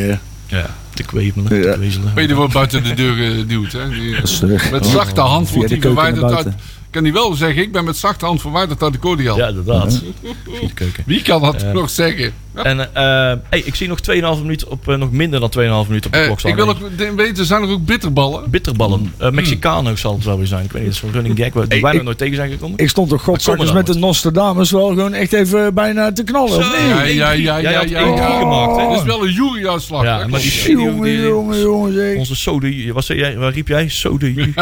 [SPEAKER 2] Ja, te kwevelen,
[SPEAKER 3] Ja.
[SPEAKER 2] te kwezelen.
[SPEAKER 4] Weet je wordt buiten de deur geduwd hè? Die,
[SPEAKER 3] eh,
[SPEAKER 4] met zachte hand wordt
[SPEAKER 3] naar
[SPEAKER 4] verwijderd uit. Kan hij wel zeggen, ik ben met zachte hand verwijderd uit de cordial.
[SPEAKER 2] Ja, inderdaad. Via de keuken.
[SPEAKER 4] Wie kan dat nog zeggen?
[SPEAKER 2] En eh, hey, ik zie nog 2,5 minuut op, eh, nog minder dan 2,5 minuten op de
[SPEAKER 4] Eh,
[SPEAKER 2] klok staan.
[SPEAKER 4] ik wil ook weten, zijn er ook bitterballen?
[SPEAKER 2] Bitterballen. Eh Mexicano zal het wel weer zijn. Ik weet niet, dat is een running gag waar
[SPEAKER 3] Hey,
[SPEAKER 2] wij nog nooit tegen zijn gekomen.
[SPEAKER 3] Ik stond toch godzakkers met de Nostradamus wel gewoon echt even bijna te knallen.
[SPEAKER 2] Zo.
[SPEAKER 3] niet?
[SPEAKER 4] Ja, ja, ja,
[SPEAKER 2] Jij
[SPEAKER 4] ja, ja,
[SPEAKER 2] gemaakt, hè?
[SPEAKER 4] Dit is wel een juryuitslag.
[SPEAKER 2] Ja, maar die-.
[SPEAKER 3] Jongen, jongen, jongen.
[SPEAKER 2] Onze sode, wat zei jij, waar riep jij? Sode.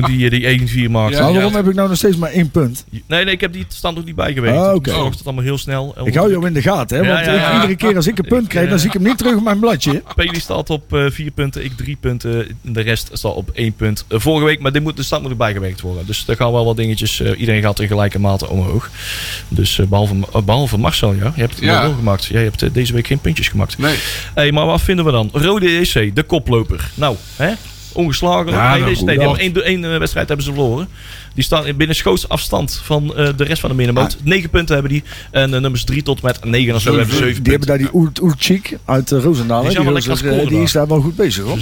[SPEAKER 2] Toen die eh, die 1-4 maakte.
[SPEAKER 4] Ja,
[SPEAKER 3] Maar waarom heb ik nou nog steeds maar één punt?
[SPEAKER 2] Nee, nee, ik heb die stand nog niet bijgewerkt.
[SPEAKER 3] Ah, oké.
[SPEAKER 2] Het allemaal heel snel.
[SPEAKER 3] Ik hou jou in de gaten, hè? Want
[SPEAKER 2] ja,
[SPEAKER 3] ik-
[SPEAKER 2] ja.
[SPEAKER 3] iedere keer als ik een punt krijg, dan zie ik hem niet terug op mijn bladje.
[SPEAKER 2] Peli staat op eh, vier punten, ik drie punten. De rest staat op één punt. Eh, vorige week, maar dit moet, de stand moet er bijgewerkt worden. Dus er gaan wel wat dingetjes. eh, iedereen gaat in gelijke mate omhoog. Dus eh, behalve, eh, behalve Marcel, ja. Je hebt het
[SPEAKER 4] Ja.
[SPEAKER 2] wel gemaakt. Jij hebt eh, deze week geen puntjes gemaakt.
[SPEAKER 4] Nee.
[SPEAKER 2] Hey, maar wat vinden we dan? Rode EC, de koploper. Nou, hè? Ongeslagen.
[SPEAKER 4] Ja,
[SPEAKER 2] nee, deze, nee, die
[SPEAKER 4] goed.
[SPEAKER 2] hebben één, één eh, wedstrijd hebben ze verloren. Die staan in- binnen schootsafstand van eh, de rest van de middenmoot. Negen punten hebben die. En de nummers drie tot met negen of zo hebben ze zeven
[SPEAKER 3] Die hebben
[SPEAKER 2] punten.
[SPEAKER 3] daar die Oertjik uit uh, Roosendaal.
[SPEAKER 2] Die
[SPEAKER 3] eh, is daar wel goed bezig, hoor.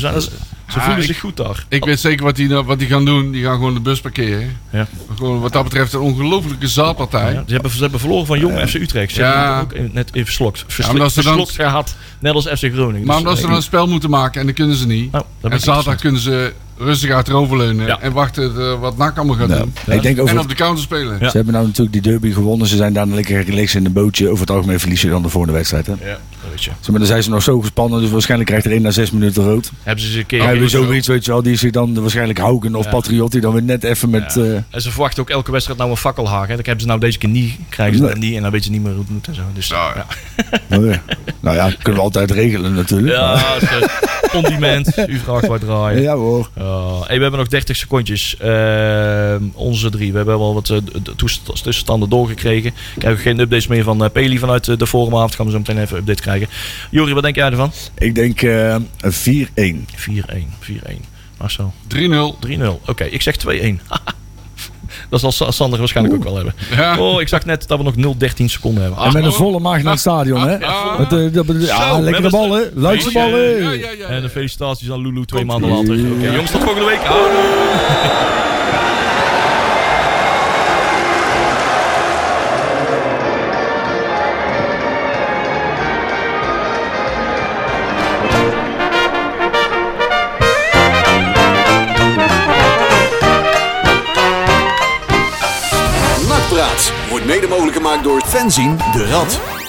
[SPEAKER 2] Ze
[SPEAKER 4] Ah,
[SPEAKER 2] voelen
[SPEAKER 4] ik-
[SPEAKER 2] zich goed daar.
[SPEAKER 4] Ik weet zeker wat die, wat die gaan doen. Die gaan gewoon de bus parkeren.
[SPEAKER 2] Ja.
[SPEAKER 4] Gewoon wat dat betreft een ongelofelijke zaadpartij.
[SPEAKER 2] Ja, ze, hebben, ze hebben verloren van Jong FC Utrecht. Ze
[SPEAKER 4] Ja.
[SPEAKER 2] hebben ook net even verslokt.
[SPEAKER 4] Dan-
[SPEAKER 2] verslokt gehad. Net als FC Groningen.
[SPEAKER 4] Maar
[SPEAKER 2] Dus,
[SPEAKER 4] omdat ze dan een spel moeten maken en dat kunnen ze niet.
[SPEAKER 2] nou,
[SPEAKER 4] En zaterdag kunnen ze rustig achteroverleunen
[SPEAKER 2] Ja.
[SPEAKER 4] en wachten wat NAC allemaal gaat
[SPEAKER 3] Ja.
[SPEAKER 4] doen.
[SPEAKER 3] Ik denk
[SPEAKER 4] En op de counter spelen.
[SPEAKER 2] Ja.
[SPEAKER 3] Ze hebben nou natuurlijk die derby gewonnen. Ze zijn daar lekker relaxed in een bootje. Over het algemeen verlies je dan de volgende wedstrijd. Hè?
[SPEAKER 2] Ja, dat weet je.
[SPEAKER 3] Zeg maar, dan zijn ze nog zo gespannen. Dus waarschijnlijk krijgt er één na zes minuten rood.
[SPEAKER 2] Hebben ze een keer...
[SPEAKER 3] Ja,
[SPEAKER 4] zo.
[SPEAKER 3] zoiets, weet je wel. Die zich dan waarschijnlijk Hauken of
[SPEAKER 2] Ja.
[SPEAKER 3] Patriot. Die dan weer net even met...
[SPEAKER 2] Ja.
[SPEAKER 3] eh,
[SPEAKER 2] En ze verwachten ook elke wedstrijd nou een fakkelhaag. Hè. Dat hebben ze nou deze keer niet. Krijgen ze
[SPEAKER 3] Nee.
[SPEAKER 2] dat niet. En dan weet je niet meer hoe het moet en zo. Dus,
[SPEAKER 4] Ja,
[SPEAKER 2] ja.
[SPEAKER 3] nou ja. nou ja, kunnen we altijd regelen natuurlijk.
[SPEAKER 2] Ja, zo. condiment. U vraagt waar draaien.
[SPEAKER 3] Ja hoor.
[SPEAKER 2] Uh, hey, we hebben nog 30 secondjes. Uh, onze drie. We hebben wel wat uh, toestand- tussenstanden doorgekregen. Ik heb geen updates meer van uh, Peli vanuit uh, de forumavond. Gaan we zo meteen even update krijgen. Jori, wat denk jij ervan? 4-1.
[SPEAKER 3] Ik denk eh, een 4-1.
[SPEAKER 2] 4-1. Marcel.
[SPEAKER 4] 3-0.
[SPEAKER 2] 3-0. Oké, ik zeg 2-1. Dat zal Sa- Sander waarschijnlijk ook wel hebben.
[SPEAKER 4] Ja.
[SPEAKER 2] Oh, ik zag net dat we nog 0-13 seconden hebben.
[SPEAKER 3] En met een
[SPEAKER 4] oh.
[SPEAKER 3] volle maag naar het stadion, hè?
[SPEAKER 4] Ah.
[SPEAKER 3] Met, eh, dat- ja, lekkere ballen.
[SPEAKER 2] Feestje.
[SPEAKER 3] ballen.
[SPEAKER 4] Ja, ja, ja.
[SPEAKER 2] En de felicitaties aan Lulu twee
[SPEAKER 4] Komt
[SPEAKER 2] maanden later. Oké, jongens, tot volgende week. Houdoe.
[SPEAKER 1] Mogelijk gemaakt door Fenzin de Rad.